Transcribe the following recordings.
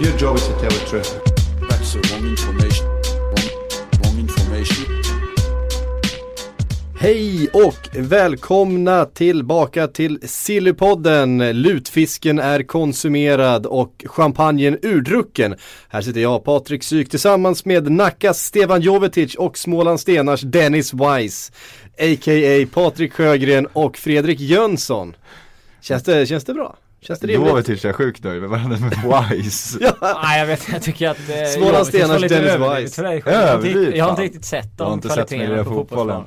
Your job is to tell the truth. That's the wrong information. Wrong, wrong information. Hej och välkomna tillbaka till Sillypodden. Lutfisken är konsumerad och champagnen urdrucken. Här sitter jag, Patrik Syk, tillsammans med Nackas Stefan Jovetic och Småland Stenars Dennis Weiss. A.k.a. Patrik Sjögren och Fredrik Jönsson. Känns det, känns det bra? Känns det rimligt? Jovetic är sjukt nöjd, men vad hände med Wise? Nej jag vet jag tycker att eh, Småland Jovetic Stenars Dennis. Jag inte- Överdrivet, Jag har inte riktigt sett Jag de kvaliteterna på fotbollen. fotbollsplan.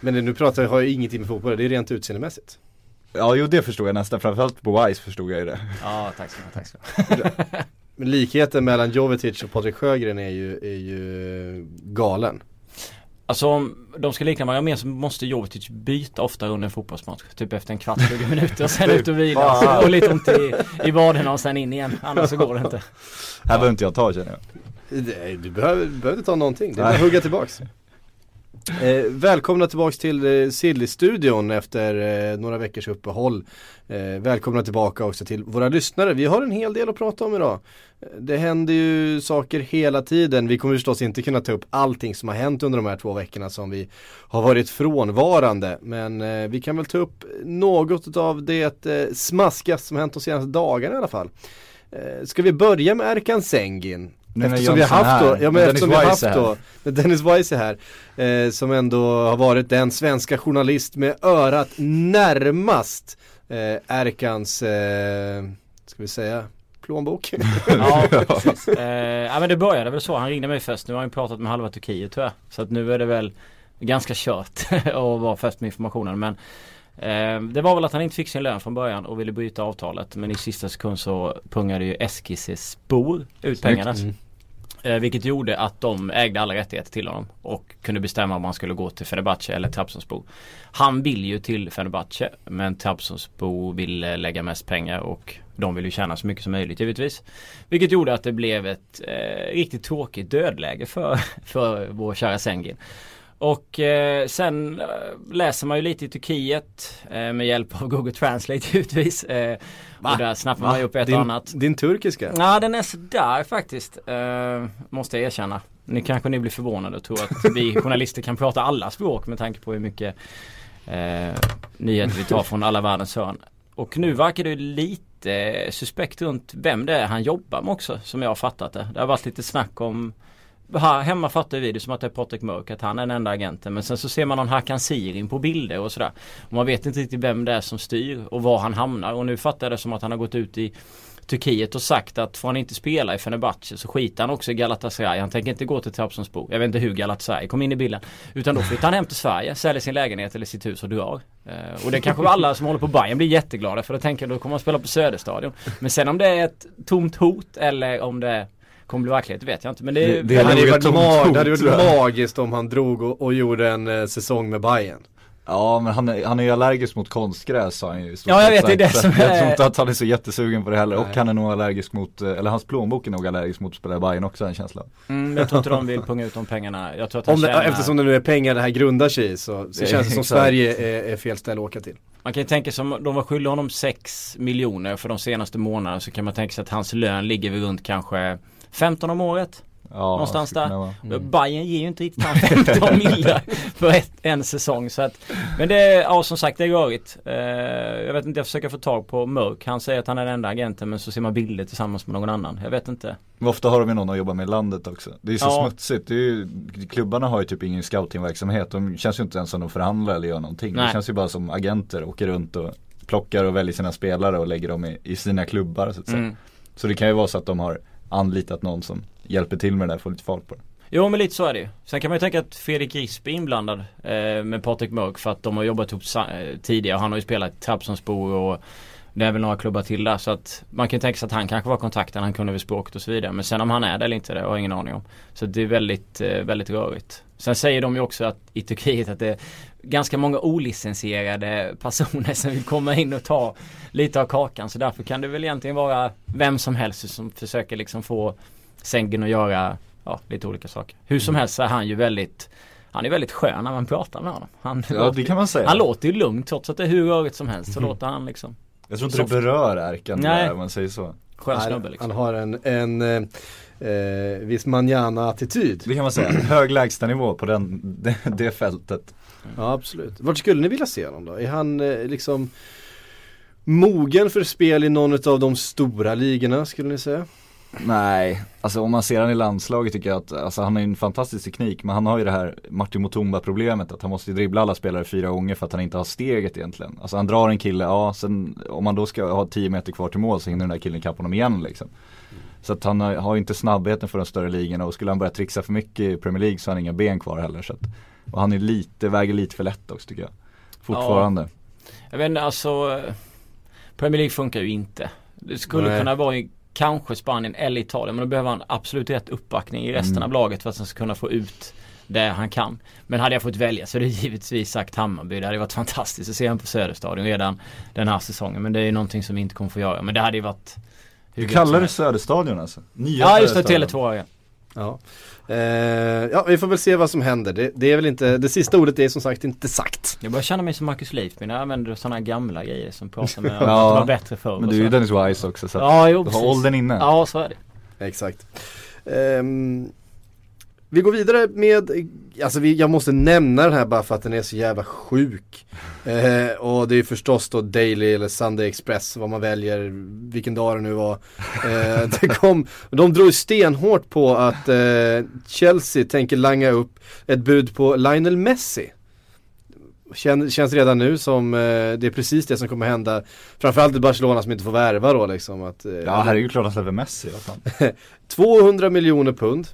Men nu pratar jag, har ju ingenting med fotboll, det är rent utseendemässigt. Ja jo det förstod jag nästan, framförallt på Wise förstod jag ju det. Ja tack du ha, tack ha. Men likheten mellan Jovetic och Patrik Sjögren är ju, är ju galen. Alltså om de ska likna varandra mer så måste Jovetic byta ofta under en fotbollsmatch. Typ efter en kvart, 20 minuter och sen ut och vila. Och lite ont i, i vaderna och sen in igen. Annars så går det inte. Här behöver inte jag ta känner jag. Nej, du behöver, du behöver inte ta någonting, det är bara att hugga tillbaks. Eh, välkomna tillbaks till eh, Silly-studion efter eh, några veckors uppehåll. Eh, välkomna tillbaka också till våra lyssnare. Vi har en hel del att prata om idag. Eh, det händer ju saker hela tiden. Vi kommer förstås inte kunna ta upp allting som har hänt under de här två veckorna som vi har varit frånvarande. Men eh, vi kan väl ta upp något av det eh, smaskigaste som hänt de senaste dagarna i alla fall. Eh, ska vi börja med Erkan Sengin? Nu Eftersom vi har haft då, ja men eftersom vi har haft då, när Dennis Weiss är här, eh, som ändå har varit den svenska journalist med örat närmast eh, Erkans, eh, ska vi säga, plånbok. Ja, precis. Eh, ja men det började väl så. Han ringde mig först. Nu har han ju pratat med halva Turkiet tyvärr. Så att nu är det väl ganska kört att vara först med informationen. Men det var väl att han inte fick sin lön från början och ville bryta avtalet. Men i sista sekund så pungade ju SKCs Spor ut pengarna. Mm. Eh, vilket gjorde att de ägde alla rättigheter till honom och kunde bestämma om han skulle gå till Fenerbahce eller Trabzonspor. Han vill ju till Fenerbahce men Trabzonspor vill eh, lägga mest pengar och de vill ju tjäna så mycket som möjligt givetvis. Vilket gjorde att det blev ett eh, riktigt tråkigt dödläge för, för vår kära Sengin. Och eh, sen eh, läser man ju lite i Turkiet eh, med hjälp av Google Translate givetvis. Eh, och där snappar man ju upp ett din, och annat. din turkiska? Ja den är sådär faktiskt. Eh, måste jag erkänna. Ni kanske ni blir förvånade och tror att vi journalister kan prata alla språk med tanke på hur mycket eh, nyheter vi tar från alla världens hörn. Och nu verkar det lite suspekt runt vem det är han jobbar med också som jag har fattat det. Det har varit lite snack om här hemma fattar vi det som att det är Patrik Mörk, att han är den enda agenten. Men sen så ser man någon Hakan Sirin på bilder och sådär. Och man vet inte riktigt vem det är som styr och var han hamnar. Och nu fattar jag det som att han har gått ut i Turkiet och sagt att får han inte spela i Fenerbahce så skiter han också i Galatasaray. Han tänker inte gå till Trabzonspor. Jag vet inte hur Galatasaray kom in i bilden. Utan då flyttar han hem till Sverige, säljer sin lägenhet eller sitt hus och drar. Eh, och det kanske alla som håller på Bayern blir jätteglada för då tänker jag då kommer han spela på Söderstadion. Men sen om det är ett tomt hot eller om det är kommer bli verklighet vet jag inte. Men det är Det- det Det hade ju varit, mag, det hade varit jag. magiskt om han drog och, och gjorde en eh, säsong med Bayern. Ja men han är, han är ju allergisk mot konstgräs sa han ju Ja, jag vet, det är det som Jag är- tror inte att han är så jättesugen på det heller och Nej. han är nog allergisk mot, eh, eller hans plånbok är nog allergisk mot att spela i Bayern också jag en känsla. Mm, jag tror inte de vill punga ut de pengarna. Jag tror att han Om det, tjänar... Eftersom det nu är pengar det här grundar sig i så, så Det- känns det som exakt. Sverige är, är fel ställe att åka till. Man kan ju tänka sig om de var skyldiga honom 6 miljoner för de senaste månaderna så kan man tänka sig att hans lön ligger vid runt kanske 15 om året. Ja, Någonstans där. Mm. Bayern ger ju inte riktigt han 15 miljoner för ett, en säsong. Så att, men det är, ja som sagt det är rörigt. Eh, jag vet inte, jag försöker få tag på Mörk. Han säger att han är den enda agenten men så ser man bilder tillsammans med någon annan. Jag vet inte. Men ofta har de ju någon att jobba med i landet också. Det är ju så Ja. smutsigt. Det är ju, klubbarna har ju typ ingen scoutingverksamhet. De känns ju inte ens som de förhandlar eller gör någonting. Nej. Det känns ju bara som agenter, åker runt och plockar och väljer sina spelare och lägger dem i, i sina klubbar så att säga. Mm. Så det kan ju vara så att de har anlitat någon som hjälper till med det där, får lite fart på det. Jo men lite så är det ju. Sen kan man ju tänka att Fredrik Risby är inblandad eh, med Patrik Mörk för att de har jobbat ihop eh, tidigare. Han har ju spelat i Trabzonspor och det är väl några klubbar till där så att man kan tänka sig att han kanske var kontakten, han kunde väl språket och så vidare. Men sen om han är det eller inte det har jag ingen aning om. Så det är väldigt, eh, väldigt rörigt. Sen säger de ju också att i Turkiet att det är ganska många olicensierade personer som vill komma in och ta lite av kakan. Så därför kan det väl egentligen vara vem som helst som försöker liksom få Sengen att göra ja, lite olika saker. Hur som helst så är han ju väldigt han är väldigt skön när man pratar med honom. Han, Ja låter, säga. han låter ju lugn trots att det är hur rörigt som helst så låter han liksom Jag tror inte soft. det berör Erkan Nej. där, om man säger så. skön Nej, snubbe liksom. Han har en, en eh, eh, viss manjana-attityd. Det kan man säga. Hög lägstanivå på den, det, det fältet. Ja absolut. Vart skulle ni vilja se honom då? Är han eh, liksom mogen för spel i någon av de stora ligorna skulle ni säga? Nej, alltså om man ser han i landslaget tycker jag att alltså, han har ju en fantastisk teknik men han har ju det här Martin Mutumba problemet att han måste dribbla alla spelare fyra gånger för att han inte har steget egentligen. Alltså han drar en kille, ja sen om man då ska ha 10 meter kvar till mål så hinner den där killen ikapp honom igen liksom. Så att han har, ju inte snabbheten för de större ligorna och skulle han börja trixa för mycket i Premier League så har han inga ben kvar heller. Så att, och han är lite, väger lite för lätt också tycker jag. Fortfarande. Jag vet inte alltså Premier League funkar ju inte. Det skulle Nej. kunna vara i kanske Spanien eller Italien men då behöver han absolut rätt uppbackning i resten Mm. av laget för att han ska kunna få ut det han kan. Men hade jag fått välja så är det givetvis sagt Hammarby. Det hade varit fantastiskt att se honom på Söderstadion redan den här säsongen. Men det är ju någonting som vi inte kommer få göra. Men det hade ju varit hur Du kallar det. Söderstadion alltså? Nya Ja just det, Söderstadion. Tele2 ja. Ja. Eh, ja, vi får väl se vad som händer. Det, det är väl inte, det sista ordet är som sagt inte sagt. Jag börjar känna mig som Marcus Leif men jag använder sådana här gamla grejer som pratar med Ja. att det var bättre förr. Men du är ju Dennis Wise också så Ja, jo du har åldern inne. Ja, så är det. Exakt. Ehm, vi går vidare med, alltså vi, jag måste nämna den här bara för att den är så jävla sjuk. Eh, och det är förstås då Daily eller Sunday Express, vad man väljer, vilken dag det nu var. Eh, det kom, de drog ju stenhårt på att eh, Chelsea tänker langa upp ett bud på Lionel Messi. Kän, känns redan nu som eh, det är precis det som kommer hända. Framförallt i Barcelona som inte får värva då liksom. Att, eh, Ja herregud klart han släpper Messi vad fan. 200 miljoner pund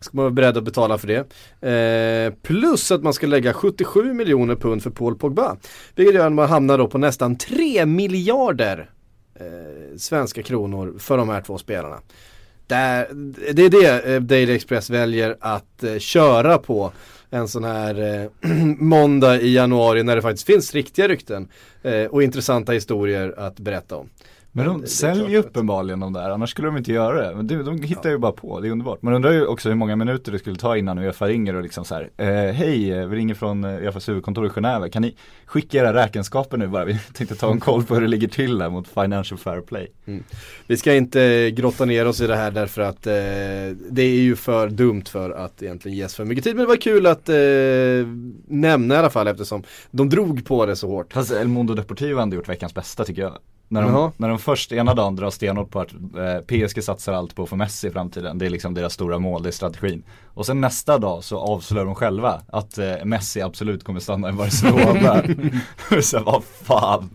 Ska man vara beredd att betala för det. Eh, plus att man ska lägga 77 miljoner pund för Paul Pogba. Vilket gör att man hamnar då på nästan 3 miljarder eh, svenska kronor för de här två spelarna. Där, det är det eh, Daily Express väljer att eh, köra på en sån här eh, måndag i januari när det faktiskt finns riktiga rykten eh, och intressanta historier att berätta om. Men de det säljer ju uppenbarligen de där, annars skulle de inte göra det. Men det, de hittar ju bara på, det är underbart. Man undrar ju också hur många minuter det skulle ta innan Uefa ringer och liksom så här, eh, hej, eh, vi ringer från eh, Uefas huvudkontor i Genève, kan ni skicka era räkenskaper nu bara? Vi tänkte ta en koll på hur det ligger till där mot Financial Fair Play. Vi ska inte grotta ner oss i det här därför att eh, det är ju för dumt för att egentligen ges för mycket tid. Men det var kul att eh, nämna i alla fall eftersom de drog på det så hårt. Fast El Mundo Deportivo har ändå gjort veckans bästa tycker jag. När Jaha. de, när de först ena dagen drar stenhårt på att eh, PSG satsar allt på att få Messi i framtiden. Det är liksom deras stora mål, det är strategin. Och sen nästa dag så avslöjar de själva att eh, Messi absolut kommer stanna i Barcelona. så vad fan.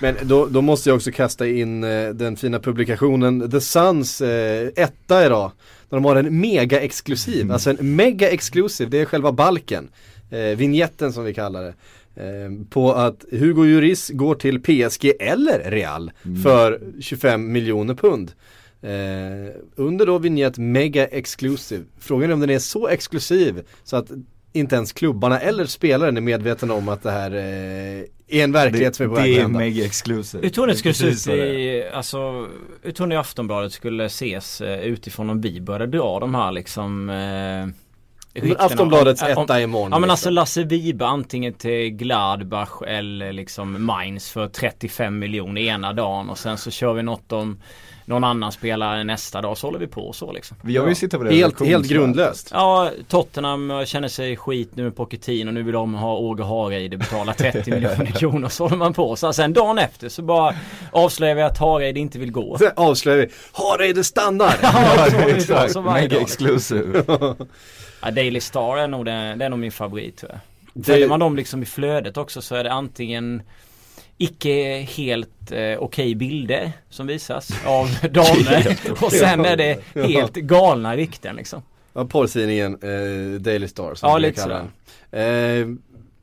Men då, då måste jag också kasta in eh, den fina publikationen The Suns eh, etta idag. När de har en mega exklusiv, alltså en mega exclusive, det är själva balken. Eh, vignetten som vi kallar det. Eh, på att Hugo Lloris går till PSG eller Real för 25 miljoner pund. Eh, under då vignett Mega Exclusive. Frågan är om den är så exklusiv så att inte ens klubbarna eller spelaren är medvetna om att det här eh, är en verklighet Det, som är på det väg att är hända. mega exclusive. Hur tror ni det skulle se ut det är. i, alltså, hur tror ni Aftonbladet skulle ses eh, utifrån om vi började dra de här liksom eh, Aftonbladets om- om- etta imorgon. Ja men liksom. alltså Lasse Vibe antingen till Gladbach eller liksom Mainz för 35 miljoner ena dagen och sen så kör vi något om någon annan spelare nästa dag så håller vi på så liksom. Vi har ju sitta på det Helt, helt grundlöst. Ja, Tottenham känner sig skit nu med Pochettino och nu vill de ha Åge Hareide betala 30 miljoner kronor så håller man på. Så sen dagen efter så bara avslöjar vi att Hareide inte vill gå. Sen avslöjar vi, Hareide stannar! Ja, så exakt. så Mega exclusive. Ja, Daily Star är nog, den, det är nog min favorit tror jag. Följer man dem liksom i flödet också så är det antingen icke helt eh, okej bilder som visas av damer och sen är det helt galna rykten liksom. Ja, porrtidningen eh, Daily Star som Ja, vi lite kallar den. Eh,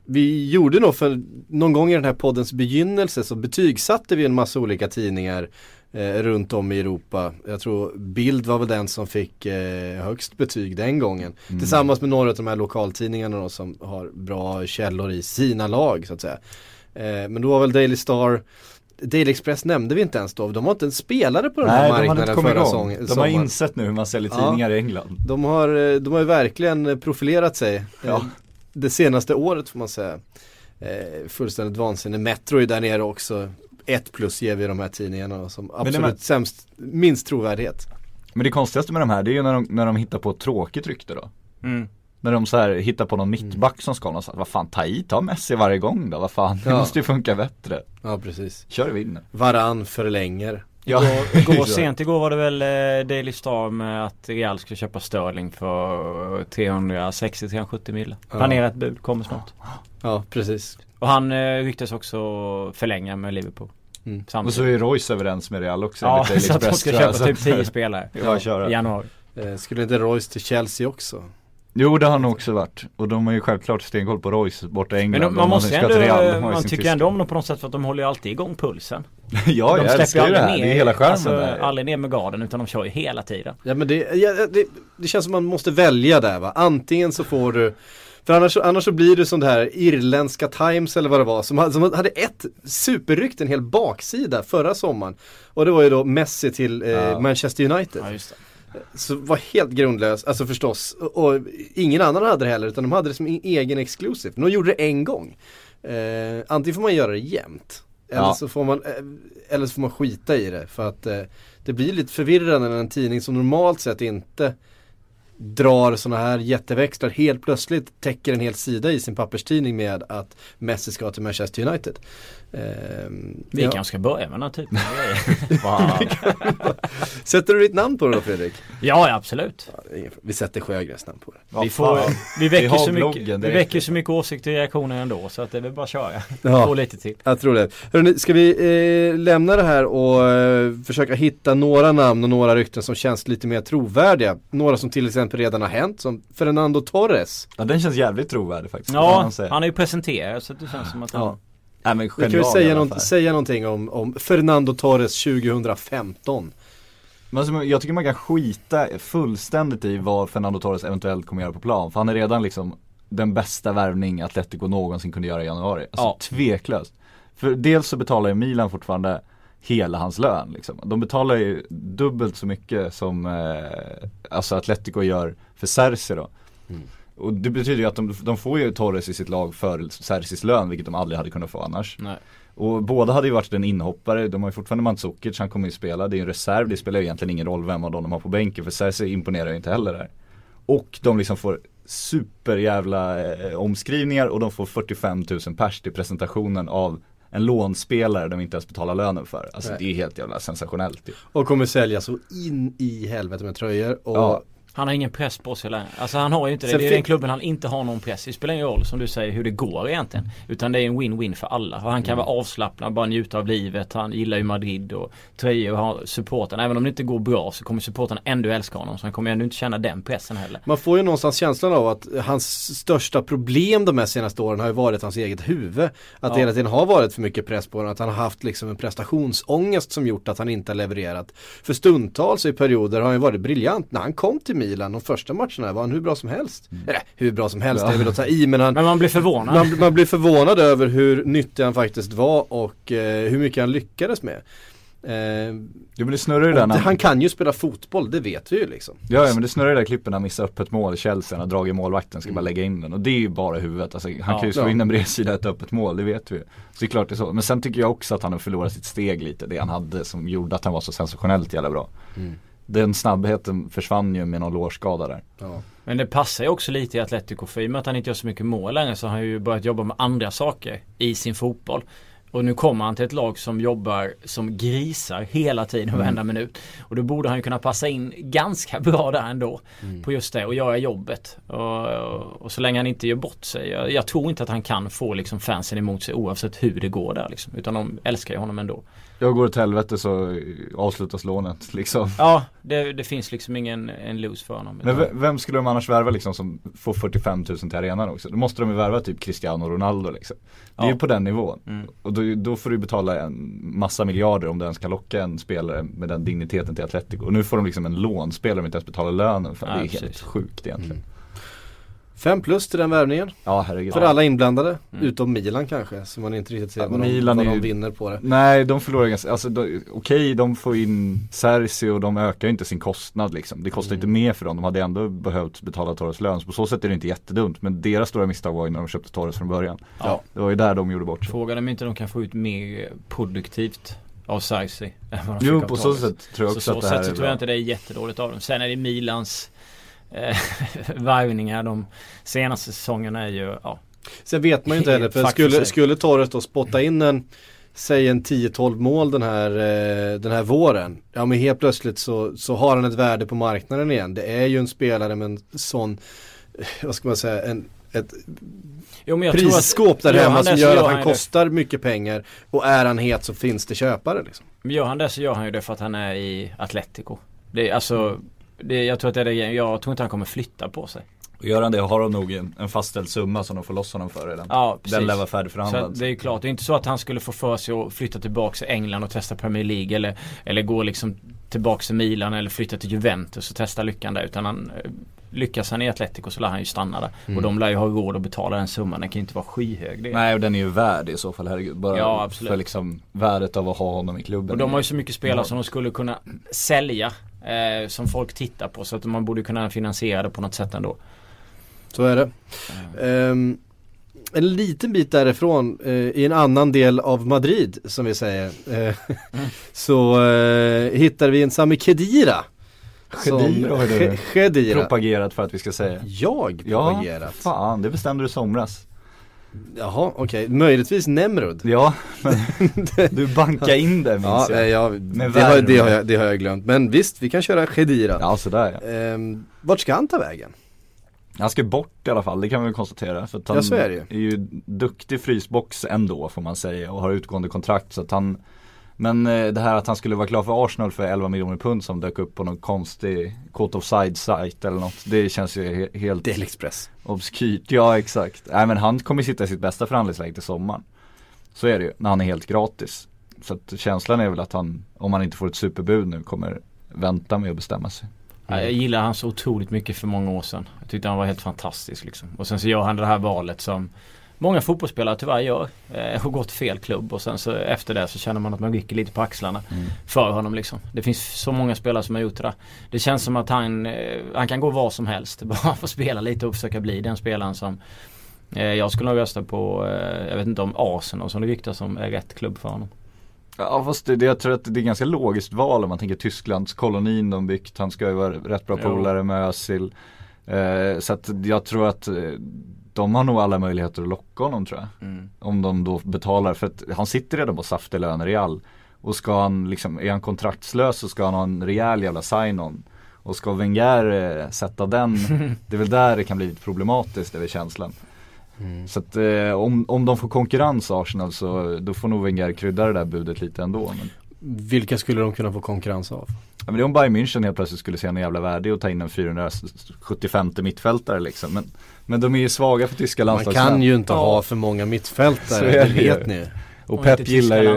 vi gjorde nog för någon gång i den här poddens begynnelse så betygsatte vi en massa olika tidningar eh, runt om i Europa. Jag tror Bild var väl den som fick eh, högst betyg den gången. Mm. Tillsammans med några av de här lokaltidningarna då, som har bra källor i sina lag så att säga. Eh, men då var väl Daily Star Daily Express nämnde vi inte ens då, de var inte en spelare på den här Nej, de inte marknaden kommit förra igång. sång, De har insett nu hur man säljer Ja. tidningar i England. De har, eh, de har ju verkligen profilerat sig eh, Ja. det senaste året får man säga. Fullständigt vansinne. Metro är där nere också. Ett plus ger vi de här tidningarna som absolut med- sämst, minst trovärdighet. Men det konstigaste med de här det är ju när de, när de hittar på ett tråkigt rykte då. Mm. När de så här hittar på någon mittback som ska någonstans. Vad fan, ta i, ta Messi varje gång då. Vad fan, det Ja. måste ju funka bättre. Ja precis. Kör vi in Varann förlänger. Ja, Igår, igår sent igår var det väl eh, Daily Star med att Real skulle köpa Sterling för 360-370 mil. Ja. Planerat bud kommer snart. Ja precis. Och han eh, ryktas också förlänga med Liverpool. Mm. Och så är Royce överens med Real också Ja, så att de ska köpa typ Så- 10 spelare Ja, i januari. Eh, skulle inte Royce till Chelsea också? Jo det har han också varit. Och de har ju självklart stenkoll på Royce borta i England. Men man måste ändå, Real, de har ju man tycker tyska. ändå om dem på något sätt för att de håller ju alltid igång pulsen. ja, de jag älskar släpper ju ju det här. aldrig Det ner, är hela skärmen alltså, där. aldrig ner med garden utan de kör ju hela tiden. Ja men det, ja, det, det känns som man måste välja där va. Antingen så får du för annars, annars så blir det som det här irländska Times eller vad det var som hade, som hade ett superrykte, en hel baksida förra sommaren. Och det var ju då Messi till eh, Ja. Manchester United. Ja, just det. Så var helt grundlös, alltså förstås. Och, ingen annan hade det heller utan de hade det som en egen exklusiv. De gjorde det en gång. Eh, antingen får man göra det jämt. Eller, Ja. så får man, eh, eller så får man skita i det. För att eh, det blir lite förvirrande när en tidning som normalt sett inte drar sådana här jätteväxlar helt plötsligt täcker en hel sida i sin papperstidning med att Messi ska till Manchester United. Ehm, Vi ja. kanske ska börja med den här typen av grejer. Sätter du ditt namn på det då Fredrik? Ja, absolut. Ja, Vi sätter Sjögrens namn på det. Vi, får, vi, Vi väcker har så mycket, vi väcker så mycket åsikter och reaktioner ändå så att det är väl bara att köra. Ja. Lite till. Jag tror det. Hörrni, ska vi eh, lämna det här och eh, försöka hitta några namn och några rykten som känns lite mer trovärdiga. Några som till exempel redan har hänt, som Fernando Torres. Ja den känns jävligt trovärdig faktiskt. Ja, han är ju presenterad så det känns som att han... Ja. Nej men Vi kan ju genial säga, någon, säga någonting om, om Fernando Torres 2015. Men alltså, jag tycker man kan skita fullständigt i vad Fernando Torres eventuellt kommer göra på plan. För han är redan liksom den bästa värvning Atletico någonsin kunde göra i januari. Alltså Ja. tveklöst. För dels så betalar ju Milan fortfarande hela hans lön liksom. De betalar ju dubbelt så mycket som eh, alltså Atletico gör för Cersei då. Och det betyder ju att de, de får ju Torres i sitt lag för Cersis lön, vilket de aldrig hade kunnat få annars. Nej. Och båda hade ju varit en inhoppare, de har ju fortfarande Mandzukic, han kommer ju spela, det är ju en reserv, det spelar ju egentligen ingen roll vem av dem de har på bänken för Cersei imponerar ju inte heller där. Och de liksom får superjävla eh, omskrivningar och de får 45 000 pers till presentationen av en lånspelare de inte ens betalar lönen för. Alltså Nej. det är helt jävla sensationellt ju. Och kommer sälja så in i helvete med tröjor. Och Ja. Han har ingen press på sig längre. Alltså han har ju inte det. Sen Det är fin- den klubben han inte har någon press. Det spelar ingen roll som du säger hur det går egentligen. Utan det är en win-win för alla. Och han kan Mm. vara avslappnad, bara njuta av livet. Han gillar ju Madrid och tröjor och har supporten. Även om det inte går bra så kommer supporten ändå älska honom. Så han kommer ändå inte känna den pressen heller. Man får ju någonstans känslan av att hans största problem de här senaste åren har ju varit hans eget huvud. Att Ja. det hela tiden har varit för mycket press på honom, att han har haft liksom en prestationsångest som gjort att han inte har levererat. För stundtals i perioder har han ju varit briljant. När han kom till Milan de första matcherna var han hur bra som helst. Eller hur bra som helst, Ja. det är väl att ta i men han Men man blir förvånad. man, man blir förvånad över hur nyttig han faktiskt var och eh, hur mycket han lyckades med. Eh, Jo men det snurrar ju där när han kan ju spela fotboll, det vet vi ju liksom. Ja, ja men det snurrar ju där klippen när han missar öppet mål i Chelsea, han har dragit målvakten, ska bara lägga in den och det är ju bara huvudet, alltså, han Ja. kan ju slå Ja. in en bredsida ett öppet mål, det vet vi ju. Så det är klart det är så, men sen tycker jag också att han har förlorat sitt steg lite, det han hade som gjorde att han var så sensationellt jävla bra. Mm. Den snabbheten försvann ju med någon lårskada där. Ja. Men det passar ju också lite i Atletico för i och med att han inte gör så mycket mål längre så har han ju börjat jobba med andra saker i sin fotboll. Och nu kommer han till ett lag som jobbar som grisar hela tiden och varenda minut. Och då borde han ju kunna passa in ganska bra där ändå. På just det och göra jobbet. Och, och så länge han inte gör bort sig. Jag, jag tror inte att han kan få liksom fansen emot sig oavsett hur det går där liksom. Utan de älskar ju honom ändå. Jag går åt helvete så avslutas lånet liksom. Ja, det, det finns liksom ingen en lose för honom. Men vem skulle de annars värva liksom som får 45 000 till arenan också? Då måste de ju värva typ Cristiano Ronaldo liksom. Det är Ja. ju på den nivån. Mm. Och då, då får du betala en massa miljarder om du ens kan locka en spelare med den digniteten till Atletico. Och nu får de liksom en lånspelare om inte ens betalar lönen för Ja, det är precis. helt sjukt egentligen. Mm. Fem plus till den värvningen. Ja herregud. För alla inblandade. Mm. Utom Milan kanske. Så man inte riktigt ser Ja, vad, de, Milan vad är de ju- vinner på det. Nej de förlorar ganska, alltså de- okej de får in Cersei och de ökar ju inte sin kostnad liksom. Det kostar Mm. inte mer för dem, de hade ändå behövt betala Torres lön. Så på så sätt är det inte jättedumt. Men deras stora misstag var ju när de köpte Torres från början. Ja. Det var ju där de gjorde bort sig. Frågan om inte de kan få ut mer produktivt av Cersei än vad de Jo på så sätt tror jag Så också så att det här sätt så är tror jag inte det är jättedåligt av dem. Sen är det Milans eh, värvningar de senaste säsongerna är ju, ja. Sen vet man ju inte heller. För skulle, skulle Torres då spotta in en Säg en 10-12 mål den här, eh, den här våren. Ja men helt plötsligt så, så har han ett värde på marknaden igen. Det är ju en spelare med en sån, eh, vad ska man säga, en, ett Jo, tror att- prisskåp där hemma han som gör gör att han ju det. kostar mycket pengar. Och är han het så finns det köpare liksom. Men gör han det så gör han ju det för att han är i Atletico. Det är alltså, det, jag tror att det är det, jag tror inte han kommer flytta på sig. Och gör han det har de nog en, en fastställd summa som de får loss honom för redan. Ja, precis. Den lär vara färdigförhandlad. det är ju klart, det är inte så att han skulle få för sig att flytta tillbaka till England och testa Premier League eller, eller gå liksom tillbaka till Milan eller flytta till Juventus och testa lyckan där. Utan han, eh, lyckas han i Atletico så lär han ju stanna där. Mm. Och de lär ju ha råd att betala den summan. Den kan ju inte vara skyhög. Det. Nej och den är ju värd i så fall, herregud. Bara Ja, absolut. för liksom värdet av att ha honom i klubben. Och de har ju så mycket spelare som de skulle kunna sälja. Eh, som folk tittar på. Så att man borde kunna finansiera det på något sätt ändå. Så är det. Ehm, en liten bit därifrån, eh, i en annan del av Madrid som vi säger, eh, så eh, hittar vi en Sami Khedira. Som- Khedira har du Ch- Khedira. propagerat för att vi ska säga. Jag Ja, propagerat? fan det bestämde du i somras. Jaha, okej. Möjligtvis Nemrud. Ja, men du bankar in det minns Ja, jag. ja det, har, det, har jag, det har jag glömt. Men visst, vi kan köra Khedira. Ja sådär ja. Ehm, vart ska han ta vägen? Han ska bort i alla fall, det kan vi väl konstatera. För han Ja, så är det ju. är ju duktig frysbox ändå får man säga och har utgående kontrakt så att han Men eh, det här att han skulle vara klar för Arsenal för 11 miljoner pund som dök upp på någon konstig Court of side site eller något. Det känns ju he- helt Del Express. obskyrt. Ja exakt. Nej men han kommer sitta i sitt bästa förhandlingsläge till sommaren. Så är det ju, när han är helt gratis. Så att känslan är väl att han, om han inte får ett superbud nu, kommer vänta med att bestämma sig. Ja, Jag gillar han så otroligt mycket för många år sedan. Jag tyckte han var helt fantastisk liksom. Och sen så gör han det här valet som många fotbollsspelare tyvärr gör. Eh, har gått fel klubb och sen så efter det så känner man att man rycker lite på axlarna för honom liksom. Det finns så många spelare som har gjort det där. Det känns som att han, eh, han kan gå var som helst. Bara få spela lite och försöka bli den spelaren som eh, jag skulle nog rösta på, eh, jag vet inte om Arsenal som det ryktas som är rätt klubb för honom. Ja fast det, det, jag tror att det är ganska logiskt val om man tänker Tysklands kolonin de byggt. Han ska ju vara rätt bra Jo. polare med Özil. Eh, så att jag tror att eh, de har nog alla möjligheter att locka honom tror jag. Om de då betalar, för att han sitter redan på saftiga löner i all. Och ska han liksom, är han kontraktslös så ska han ha en rejäl jävla sign-on. Och ska Wenger eh, sätta den, det är väl där det kan bli lite problematiskt, det är väl känslan. Så att eh, om, om de får konkurrens Arsenal så då får nog Wenger krydda det där budet lite ändå. Men, Vilka skulle de kunna få konkurrens av? Ja, men det är om Bayern München helt plötsligt skulle se en jävla värde att ta in en 475 mittfältare liksom. Men, men de är ju svaga för tyska Man landslagsmän. kan ju inte Ja. ha för många Så mittfältare, är det vet ni. Och Och Pep inte gillar ju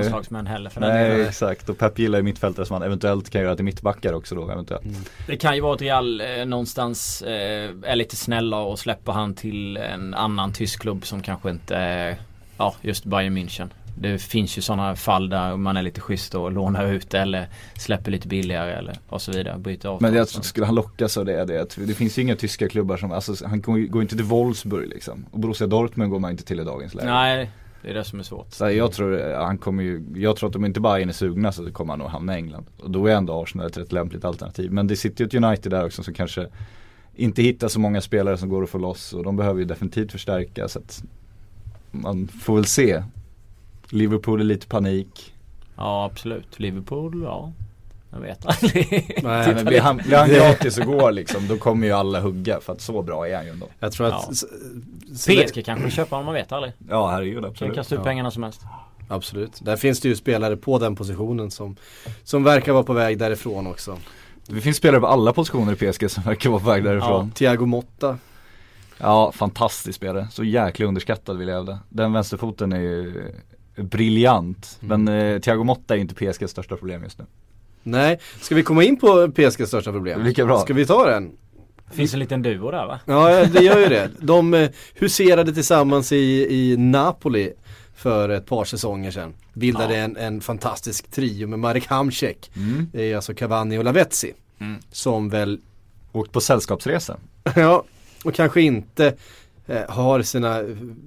heller för den Nej delen. exakt och Pep gillar ju mittfältare som han eventuellt kan göra till mittbackar också då eventuellt. Det kan ju vara att Real eh, någonstans eh, är lite snälla och släpper han till en annan tysk klubb som kanske inte är ja, just Bayern München. Det finns ju sådana fall där man är lite schysst och lånar ut eller släpper lite billigare eller och så vidare. Byter avtal. Men jag, Så- skulle han lockas av det, är det, det finns ju inga tyska klubbar som, alltså han går, går inte till Wolfsburg liksom. Och Borussia Dortmund går man inte till i dagens läge. Nej, det är det som är svårt. Så jag tror, eh, han kommer ju, jag tror att om inte Bayern är sugna så kommer han nog hamna i England. Och då är ändå Arsenal ett rätt lämpligt alternativ. Men det sitter ju ett United där också som kanske inte hittar så många spelare som går att få loss och de behöver ju definitivt förstärka så att man får väl se. Liverpool är lite panik. Ja absolut. Liverpool, ja. Jag vet aldrig. Nej, Men blir han, blir han gratis och går liksom, då kommer ju alla hugga för att så bra är han ju ändå. Jag tror att... Ja. PSG kanske köper honom, man vet aldrig. Ja herregud Kan absolut. kasta ut Ja. pengarna som helst. Absolut. Där finns det ju spelare på den positionen som, som verkar vara på väg därifrån också. Det finns spelare på alla positioner i PSG som verkar vara på väg därifrån. Thiago Motta. Ja, fantastisk spelare. Så jäkla underskattad vill jag hävda. Den vänsterfoten är ju briljant. Men eh, Thiago Motta är inte PSGs största problem just nu. Nej, ska vi komma in på PSGs största problem? Lika bra. Ska vi ta den? Finns en liten duo där va? Ja, det gör ju det. De eh, huserade tillsammans i, i Napoli för ett par säsonger sedan. Bildade Ja. en, en fantastisk trio med Marek Hamsik. Mm. Det är alltså Cavani och Lavezzi. Mm. Som väl, Åkt på sällskapsresa. ja, och kanske inte eh, har sina,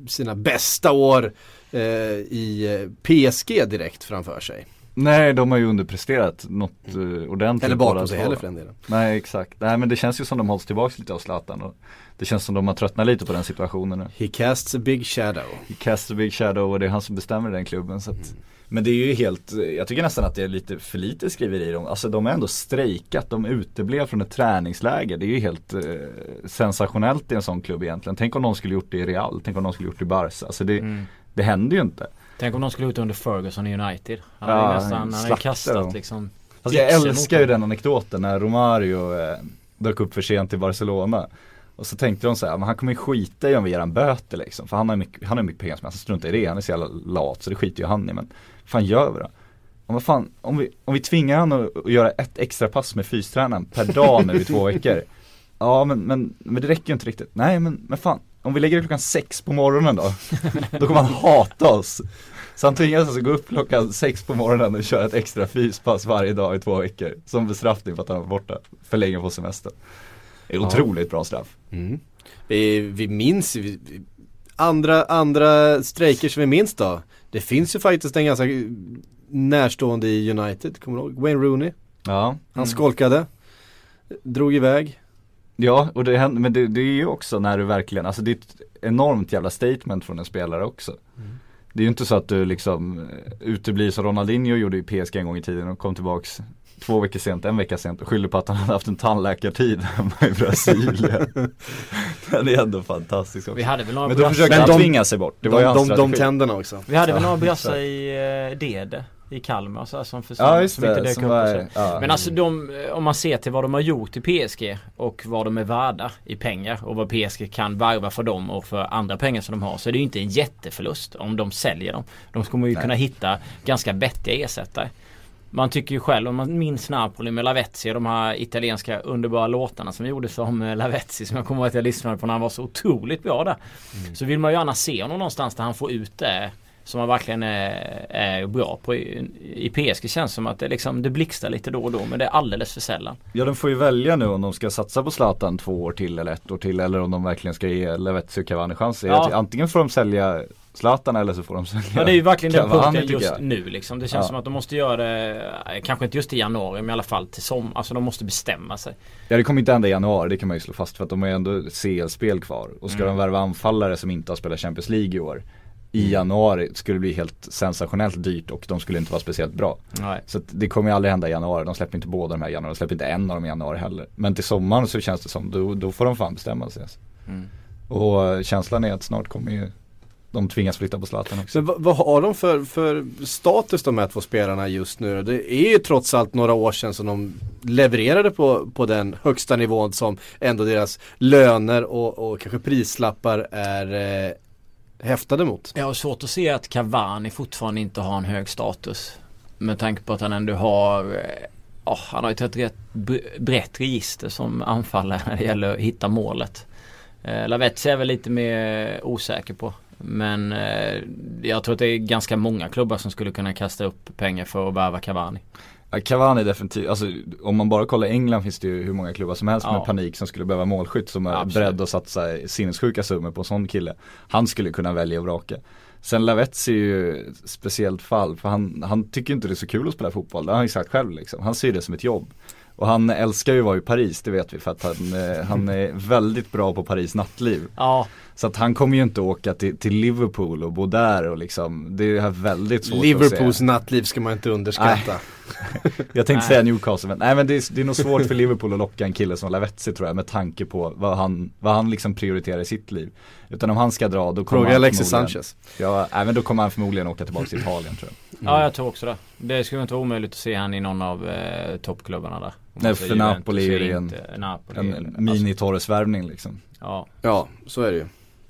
sina bästa år eh, i eh, PSG direkt framför sig. Nej, de har ju underpresterat något uh, ordentligt. Eller bakom sig heller för den delen. Nej, exakt. Nej, men det känns ju som de hålls tillbaka lite av Zlatan. Och det känns som de har tröttnat lite på den situationen nu. He casts a big shadow. He casts a big shadow och det är han som bestämmer den klubben. Så att, Mm. Men det är ju helt, jag tycker nästan att det är lite för lite skriverier om, alltså de har ändå strejkat, de uteblev från ett träningsläger. Det är ju helt eh, sensationellt i en sån klubb egentligen. Tänk om de skulle gjort det i Real, tänk om de skulle gjort det i Barca. Alltså det, Mm. Det händer ju inte. Tänk om de skulle ut under Ferguson i United. Han Ja, ju nästan, han kastat dem. liksom Alltså jag älskar ju den anekdoten när Romario eh, dök upp för sent i Barcelona. Och så tänkte de så här, men han kommer ju skita i om vi ger han böter liksom. För han har mycket, han har mycket pengar som han struntar i det, han är så jävla lat så det skiter ju han i. Men fan gör vi då? Om, vad fan, om, vi, om vi tvingar han att, att göra ett extra pass med fystränaren per dag nu i två veckor. Ja men, men, men det räcker ju inte riktigt. Nej men, men fan, om vi lägger det klockan sex på morgonen då? Då kommer han hata oss. Så han tvingas alltså gå upp klockan sex på morgonen och köra ett extra fyspass varje dag i två veckor. Som bestraffning för att han var borta för länge på semester. Det är otroligt bra straff. Mm. Vi, vi minns vi- andra, andra strejker som vi minns då. Det finns ju faktiskt en ganska närstående i United, kommer du ihåg? Wayne Rooney. Ja. Han skolkade, drog iväg. Ja, och det händer, men det, det är ju också när du verkligen, alltså det är ett enormt jävla statement från en spelare också. Det är ju inte så att du liksom eh, uteblir som Ronaldinho gjorde i PSG en gång i tiden och kom tillbaks två veckor sent, en vecka sent och skyller på att han hade haft en tandläkartid hemma i Brasilien. Den är ändå fantastisk också. Vi hade väl några Men då försökte Men han de- tvinga sig bort. Det var de, ju hans de, de tänderna också. Vi hade väl några brassar i uh, Dede i Kalmar så här, som försvann, Ja som inte det, dök som upp var, ja. Men alltså de, om man ser till vad de har gjort i PSG och vad de är värda i pengar och vad PSG kan varva för dem och för andra pengar som de har så är det ju inte en jätteförlust om de säljer dem. De kommer ju Nej. kunna hitta ganska vettiga ersättare. Man tycker ju själv om man minns Napoli med Lavezzi och de här italienska underbara låtarna som gjordes om eh, Lavezzi som jag kommer ihåg att jag lyssnade på när han var så otroligt bra där. Så vill man ju gärna se honom någonstans där han får ut det som han verkligen är, är bra på. I, I PSG känns som att det, liksom, det blixtrar lite då och då men det är alldeles för sällan. Ja de får ju välja nu om de ska satsa på Zlatan två år till eller ett år till eller om de verkligen ska ge Lavetzi och Cavani chanser. Ja. Antingen får de sälja Zlatan eller så får de sälja Ja det är ju verkligen den punkten just jag. nu liksom. Det känns Ja. som att de måste göra det, eh, kanske inte just i januari men i alla fall till sommar. Alltså de måste bestämma sig. Ja det kommer inte hända i januari, det kan man ju slå fast för att de har ju ändå CL-spel kvar. Och ska Mm. de värva anfallare som inte har spelat Champions League i år. I januari skulle bli helt sensationellt dyrt och de skulle inte vara speciellt bra. Nej. Så att det kommer ju aldrig hända i januari, de släpper inte båda de här i januari, de släpper inte en av dem i januari heller. Men till sommaren så känns det som, då, då får de fan bestämma sig. Alltså. Mm. Och eh, känslan är att snart kommer ju de tvingas flytta på Zlatan också. Så vad, har de för, för status de här två spelarna just nu? Det är ju trots allt några år sedan som de levererade på, på den högsta nivån som ändå deras löner och, och kanske prislappar är eh, häftade mot. Jag har svårt att se att Cavani fortfarande inte har en hög status. Med tanke på att han ändå har Oh, han har ju ett rätt brett register som anfallare när det gäller att hitta målet. Eh, Lavetzi är väl lite mer osäker på. Men eh, jag tror att det är ganska många klubbar som skulle kunna kasta upp pengar för att värva Cavani. Cavani definitivt, alltså om man bara kollar England finns det ju hur många klubbar som helst Ja. med panik som skulle behöva målskytt som är Absolut. beredd att satsa sinnessjuka summor på en sån kille. Han skulle kunna välja och vraka. Sen Lavetzi är ju ett speciellt fall för han, han tycker inte det är så kul att spela fotboll, det har han ju sagt själv liksom. Han ser det som ett jobb. Och han älskar ju att vara i Paris, det vet vi för att han, eh, han är väldigt bra på Paris nattliv. Ja, Så att han kommer ju inte åka till, till Liverpool och bo där och liksom, det är väldigt svårt att Liverpools se. nattliv ska man inte underskatta. Jag tänkte Nej. säga Newcastle men nej men det är, det är nog svårt för Liverpool att locka en kille som Lavetzi tror jag med tanke på vad han, vad han liksom prioriterar i sitt liv. Utan om han ska dra då kommer Fråga han Alexis förmodligen- Sanchez. Ja, men då kommer han förmodligen åka tillbaka till Italien tror jag. ja jag tror också det. Det skulle inte vara omöjligt att se han i någon av eh, toppklubbarna där. Nej för Juventus Napoli är det en, en mini-Torres-värvning liksom. Ja. Ja, så är det ju.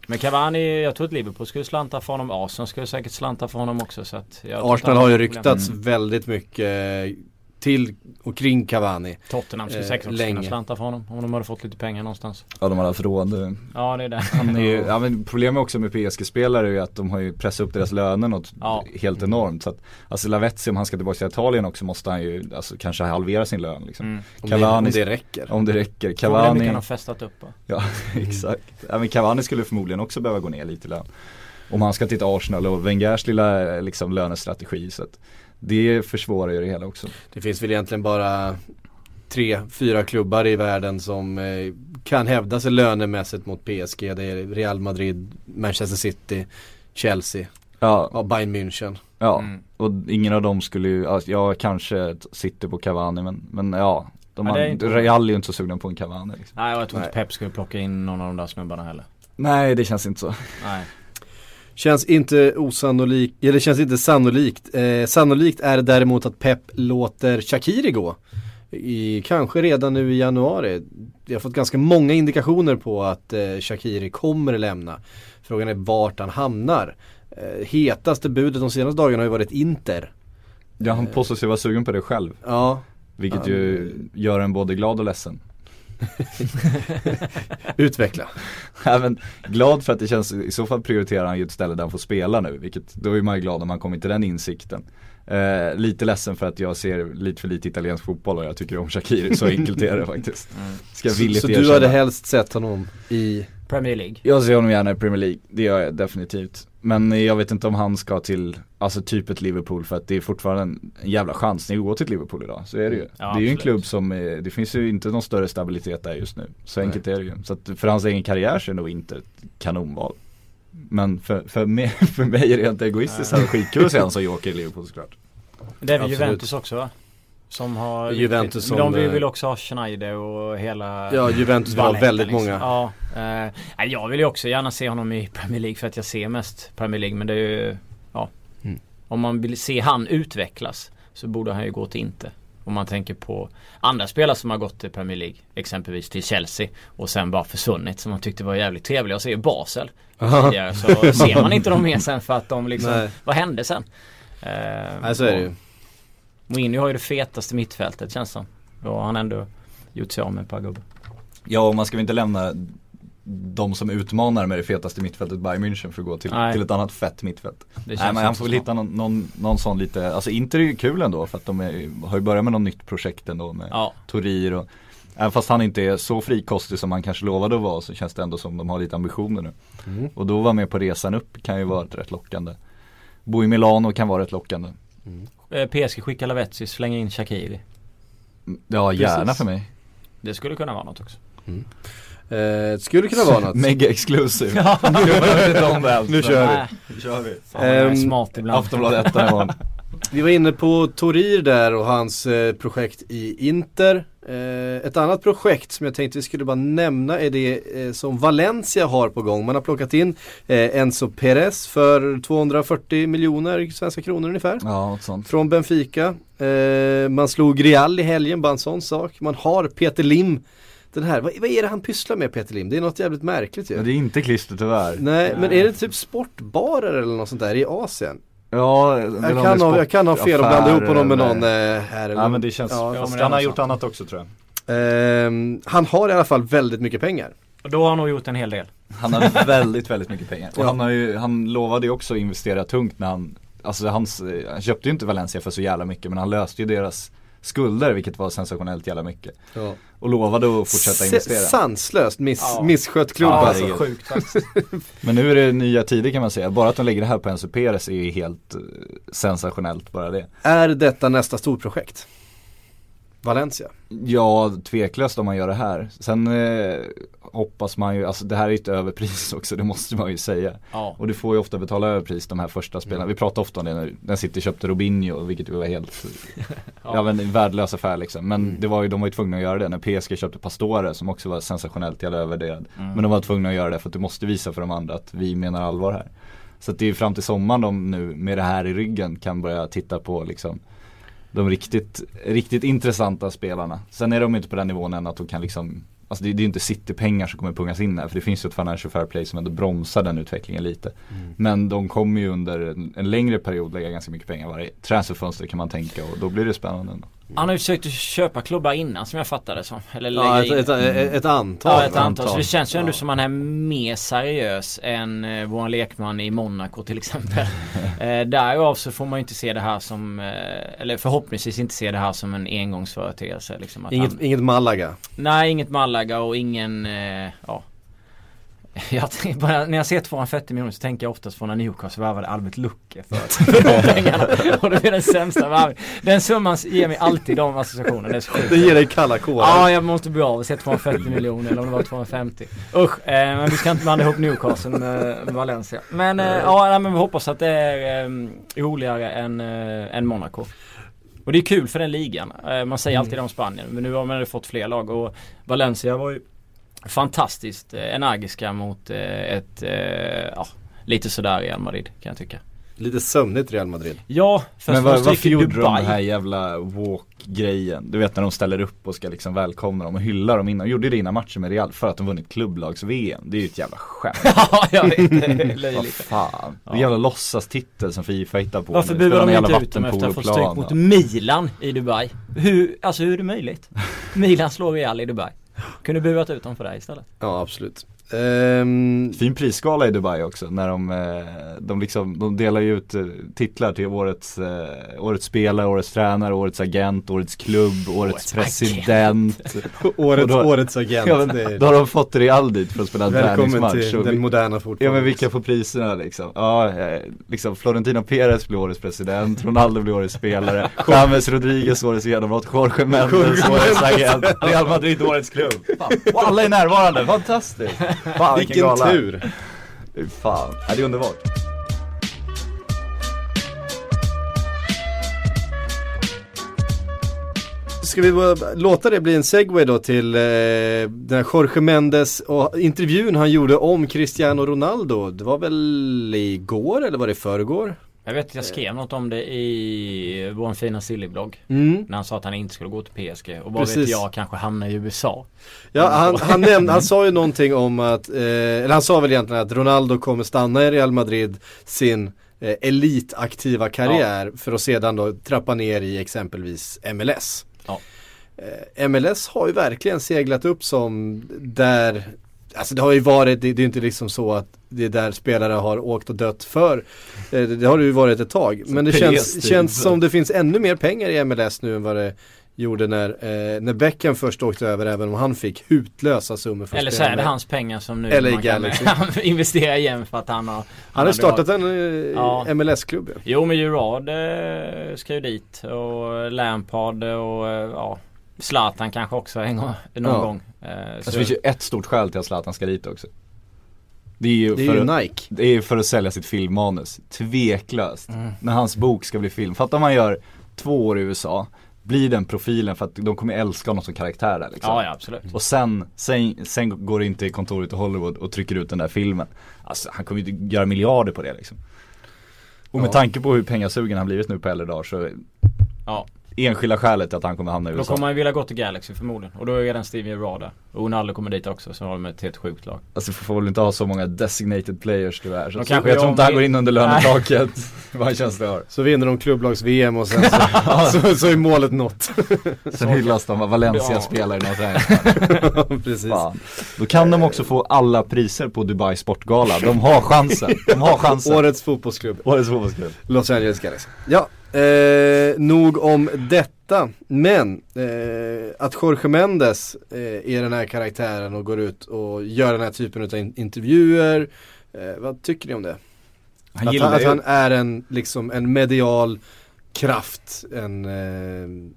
Men Cavani, jag tror att Liverpool skulle slanta för honom. Arsenal skulle säkert slanta för honom också. Så att Arsenal har ju ryktats Mm. väldigt mycket till och kring Cavani. Tottenham skulle eh, säkert också kunna slanta för honom. Om de hade fått lite pengar någonstans. Ja de har haft råd. Ja det är det. Han är ju, ja, men problemet också med PSG-spelare är ju att de har ju pressat upp deras löner något Ja. helt enormt. Så att, alltså Lavezzi om han ska tillbaka till Italien också måste han ju alltså, kanske halvera sin lön liksom. Mm. Om, det, om Cavani, det räcker. om det räcker. Cavani, han har festat upp va? ja exakt. Ja, men Cavani skulle förmodligen också behöva gå ner lite i lön. Om han ska titta Arsenal och Wengers lilla liksom, lönestrategi. Så att det försvårar ju det hela också. Det finns väl egentligen bara tre, fyra klubbar i världen som eh, kan hävda sig lönemässigt mot PSG. Det är Real Madrid, Manchester City, Chelsea, Ja, ja, Bayern München. ja. Mm. och ingen av dem skulle ju, alltså, jag kanske sitter på Cavani men, men ja. De Ja, är inte- Real är ju inte så sugna på en Cavani liksom. Nej och jag tror inte. Pep skulle plocka in någon av de där snubbarna heller. Nej det känns inte så. Nej. Känns inte osannolikt, eller känns inte sannolikt. Eh, sannolikt är däremot att Pep låter Shakiri gå. I, kanske redan nu i januari. Vi har fått ganska många indikationer på att eh, Shakiri kommer lämna. Frågan är vart han hamnar. Eh, hetaste budet de senaste dagarna har ju varit Inter. Ja han påstår sig vara sugen på det själv. Ja, Vilket Han- ju gör en både glad och ledsen. utveckla. Även glad för att det känns, i så fall prioriterar han ju ett ställe där han får spela nu. Vilket, då är man ju glad om han kommer till den insikten. Eh, lite ledsen för att jag ser lite för lite italiensk fotboll och jag tycker om Shakiri, så enkelt är det faktiskt. Ska jag Så, så du hade helst sett honom i Premier League. Jag ser honom gärna i Premier League, det gör jag definitivt. Men jag vet inte om han ska till, alltså typ ett Liverpool för att det är fortfarande en, jävla chansning att gå till ett Liverpool idag. Så är det ju. Ja, det är ju en klubb som, är, det finns ju inte någon större stabilitet där just nu. Så enkelt är det ju. Så att för hans egen karriär så är det nog inte ett kanonval. Men för, för, mig, för mig är det inte egoistiskt, är skitkul att se han som joker i Liverpool såklart. Det är väl. Juventus också va? Som har Juventus Men de som, vill eh, också ha Schneider och hela Ja, Juventus vill ha väldigt liksom. många. Ja, eh, jag vill ju också gärna se honom i Premier League för att jag ser mest Premier League men det är ju Ja Mm. Om man vill se han utvecklas Så borde han ju gå till Inter Om man tänker på andra spelare som har gått till Premier League Exempelvis till Chelsea Och sen bara försvunnit som man tyckte var jävligt trevliga att se i Basel tidigare, Så ser man inte dem mer sen för att de liksom Nej. Vad hände sen? Eh, Nej så är det ju. Mourinho har ju det fetaste mittfältet känns som. Då har han ändå gjort sig av med ett par gubbar. Ja och man ska väl inte lämna de som utmanar med det fetaste mittfältet Bayern München för att gå till, till ett annat fett mittfält. Det Nej men han får väl hitta någon, någon, någon sån lite, alltså Inter är ju kul ändå för att de är, har ju börjat med något nytt projekt ändå med Ja, Torir och Även fast han inte är så frikostig som han kanske lovade att vara så känns det ändå som de har lite ambitioner nu. Mm. Och då vara med på resan upp kan ju vara rätt lockande. Bo i Milano kan vara rätt lockande. eh, PSG skickar Lavetzi, slänger in Shakiri. Ja gärna Precis. för mig. Det skulle kunna vara något också. Eh, skulle kunna vara något. Mega exclusive. Ja, nu. Nu kör vi. Nu kör vi. fan Ehm, smart ibland. Aftonbladet ettan imorgon. Vi var inne på Torir där och hans eh, projekt i Inter. Eh, ett annat projekt som jag tänkte vi skulle bara nämna är det eh, som Valencia har på gång. Man har plockat in eh, Enzo Perez för 240 miljoner svenska kronor ungefär. Ja, sånt. Från Benfica. Man slog Real i helgen, bara en sån sak. Man har Peter Lim. Den här, vad, vad är det han pysslar med Peter Lim? Det är något jävligt märkligt ju. Men det är inte klister tyvärr. Nej, men Nej. är det typ sportbarer eller något sånt där i Asien? Ja, Jag kan, ha, jag kan ha fel och blanda ihop honom med någon eh, här eller Ja men det känns, Ja, men det är han har gjort annat också tror jag. Ehm, han har i alla fall väldigt mycket pengar. Och då har han nog gjort en hel del. Han har väldigt, väldigt mycket pengar. Och Ja. han, har ju, han lovade ju också att investera tungt när han, alltså hans, han köpte ju inte Valencia för så jävla mycket men han löste ju deras skulder vilket var sensationellt jävla mycket. Och lovade att fortsätta investera. Sanslöst miss, Ja. misskött klubb Ja, alltså. så sjukt faktiskt. Men nu är det nya tider kan man säga. Bara att de lägger det här på Perez är ju helt eh, sensationellt bara det. Är detta nästa storprojekt? Valencia. Ja, tveklöst om man gör det här. Sen eh, hoppas man ju, alltså det här är ett överpris också, det måste man ju säga. Ja. Och du får ju ofta betala överpris de här första spelarna. Vi pratar ofta om det när, när City köpte Robinho, vilket var helt, ja. men en värdelös affär liksom. Men det var ju, de var ju tvungna att göra det. När PSG köpte Pastore som också var sensationellt jävla övervärderad. Men de var tvungna att göra det för att du måste visa för de andra att vi menar allvar här. Så att det är fram till sommaren de nu med det här i ryggen kan börja titta på liksom de riktigt, riktigt intressanta spelarna. Sen är de inte på den nivån än att de kan liksom Alltså det, det är ju inte City-pengar som kommer pungas in här för det finns ju ett financial fair play som ändå bromsar den utvecklingen lite. Men de kommer ju under en, en längre period lägga ganska mycket pengar varje transferfönster kan man tänka och då blir det spännande. ändå. Han har ju försökt att köpa klubbar innan som jag fattade som. Eller Ja, ett, in. ett, ett, ett antal. Ja ett antal. antal. Så det känns ju ändå Ja. som han är mer seriös än eh, vår lekman i Monaco till exempel. eh, därav så får man ju inte se det här som, eh, eller förhoppningsvis inte se det här som en engångsföreteelse. Liksom, att Inget, han, inget Malaga. nej, inget Malaga och ingen, eh, ja. Jag, bara, när jag ser 240 miljoner så tänker jag oftast på när Newcastle värvade Albert Lucke för, pengarna. Och det är den sämsta värvningen. Den summan ger mig alltid de associationerna. Det är så sjukt. Det ger dig kalla kårar. Ja, jag måste bli av och se 240 miljoner eller om det var 250. Usch, eh, men vi ska inte blanda ihop Newcastle med, Valencia. Men eh, ja, men vi hoppas att det är eh, roligare än, eh, än Monaco. Och det är kul för den ligan. Eh, man säger alltid det om Spanien, men nu har man fått fler lag och Valencia var ju fantastiskt eh, energiska mot eh, ett, eh, ja, lite sådär Real Madrid kan jag tycka. Lite sömnigt Real Madrid. Ja, först Men var var, de varför gjorde de Dubai. den här jävla walk-grejen? Du vet när de ställer upp och ska liksom välkomna dem och hylla dem innan. De gjorde det innan matchen med Real för att de vunnit klubblags-VM. Det är ju ett jävla skämt. ja, jag vet. Det är Vad fan. Det är Ja. jävla låtsastitel som Fifa hittar på. Varför Spelar de inte ut dem efter att ha fått stryk mot Milan i Dubai? Hur, alltså hur är det möjligt? Milan slår Real i Dubai. Kunde burat ut dem för det istället. Ja, absolut. Ehm, Fin prisskala i Dubai också när de, eh, de liksom, de delar ju ut eh, titlar till årets, eh, årets spelare, årets tränare, årets agent, årets klubb, årets, Årets president. årets, Och då- årets agent. Ja, men, det då har de fått Real dit för att spela en välkommen träningsmatch. till Och den vi- moderna Ja fotbollen. men vilka får priserna liksom? Ja, liksom Florentino Perez blir årets president, Ronaldo blir årets spelare, James Rodriguez årets genombrott, Jorge Mendes årets agent, Real Madrid årets klubb. Fan. Och alla är närvarande, fantastiskt! Fan vilken, Vilken gala. tur. Fan, ja, det är underbart. Ska vi bara låta det bli en segway då till eh, den här Jorge Mendes och intervjun han gjorde om Cristiano Ronaldo. Det var väl igår eller var det förrgår? Jag vet att jag skrev något om det i vår fina Silly-blogg. Mm. När han sa att han inte skulle gå till PSG. Och vad vet Precis. jag, kanske hamna i USA. Ja, han, han, nämnde, han sa ju någonting om att, eh, eller han sa väl egentligen att Ronaldo kommer stanna i Real Madrid sin eh, elitaktiva karriär för att sedan då trappa ner i exempelvis MLS. Ja. Eh, MLS har ju verkligen seglat upp som där, alltså det har ju varit, det, det är ju inte liksom så att det är där spelare har åkt och dött för. Eh, det, det har det ju varit ett tag. Men det känns, typ. känns som det finns ännu mer pengar i MLS nu än vad det gjorde när, eh, när Beckham först åkte över även om han fick hutlösa summor för Eller så är det hans pengar som nu Eller man kan investera igen för att han har Han har hade startat varit- en Ja. eh, MLS-klubb ja. Jo men Gerard eh, ska ju dit och Lampard och eh, ja Zlatan kanske också en gång, någon Ja. gång. Eh, Alltså, så- det finns ju ett stort skäl till att Zlatan ska dit också. Det är ju, Det är för, ju att, Nike. det är för att sälja sitt filmmanus. Tveklöst. Mm. När hans bok ska bli film. Fatta om man gör två år i USA, blir den profilen för att de kommer älska honom som karaktär där liksom. Ja ja absolut. Och sen, sen, sen går det inte i kontoret i Hollywood och trycker ut den där filmen. Alltså han kommer ju inte göra miljarder på det liksom. Och med Ja. tanke på hur pengasugen han blivit nu på äldre dagar så Ja. Enskilda skälet att han kommer hamna i Då USA. kommer man ju vilja gå till Galaxy förmodligen. Och då är redan Stevie Gerard där. Och Ronaldo kommer dit också så har de ett helt sjukt lag. Alltså vi får väl inte ha så många designated players tyvärr. Så kanske jag tror inte han går in under lönetaket. Vad känns det har. Så vinner de klubblags-VM och sen så, så, så är målet nått. Sen hyllas de av Valencia-spelare i någon träning. Precis. Fan. Då kan de också få alla priser på Dubai Sportgala. De har chansen. De har chansen. Årets fotbollsklubb. Årets fotbollsklubb. Los Angeles Galaxy. Ja, eh, nog om detta. Men eh, att Jorge Mendes eh, är den här karaktären och går ut och gör den här typen av in- intervjuer. Eh, vad tycker ni om det? Han att, han, att han är en, liksom, en medial kraft. En, eh,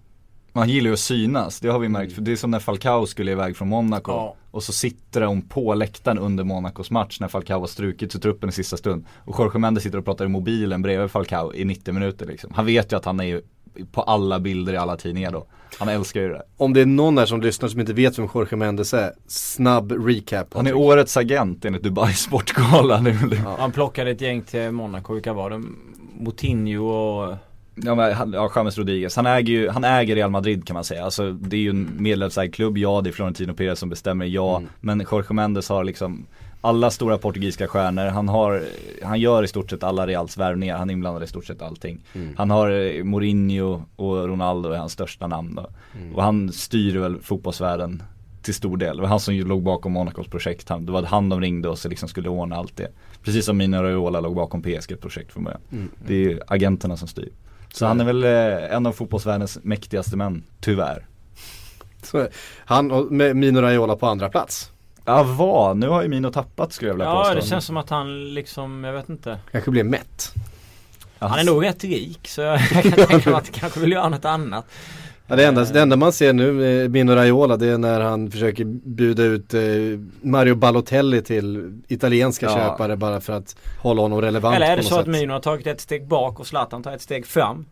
Man gillar ju att synas, det har vi märkt. För det är som när Falcao skulle iväg från Monaco. Ja. Och så sitter de på läktaren under Monacos match när Falcao har strukit sig truppen i sista stund. Och Jorge Mendes sitter och pratar i mobilen bredvid Falcao i 90 minuter liksom. Han vet ju att han är ju på alla bilder i alla tidningar då. Han älskar ju det. om det är någon där som lyssnar som inte vet vem Jorge Mendes är, snabb recap. Han är årets agent enligt Dubai Sportgala nu. Ja. Han plockade ett gäng till Monaco, vilka var det? Moutinho och Ja, men, ja James Rodriguez, han äger ju, han äger Real Madrid kan man säga. Alltså det är ju en medlemsägd klubb, ja det är Florentino Perez som bestämmer, ja. Mm. Men Jorge Mendes har liksom alla stora portugisiska stjärnor, han har, han gör i stort sett alla Reals värvningar, han är inblandad i stort sett allting. Mm. Han har eh, Mourinho och Ronaldo är hans största namn då. Mm. Och han styr väl fotbollsvärlden till stor del. Det var han som låg bakom Monacos projekt. Han, det var han de ringde och så liksom skulle ordna allt det. Precis som Mino Raiola låg bakom PSG projekt från början. Mm. Det är ju agenterna som styr. Så han är väl eh, en av fotbollsvärldens mäktigaste män, tyvärr. Så, han och med Mino Raiola på andra plats. Ja vad, nu har ju Mino tappat skulle jag vilja Ja påstå. det känns som att han liksom, jag vet inte. Kanske blev mätt. Han är nog rätt rik så jag kan tänka mig att han kanske vill göra något annat. Ja, det, enda, det enda man ser nu med Mino Raiola det är när han försöker bjuda ut eh, Mario Balotelli till italienska Ja. köpare bara för att hålla honom relevant Eller är på det något så att sätt. Mino har tagit ett steg bak och Zlatan tar ett steg fram?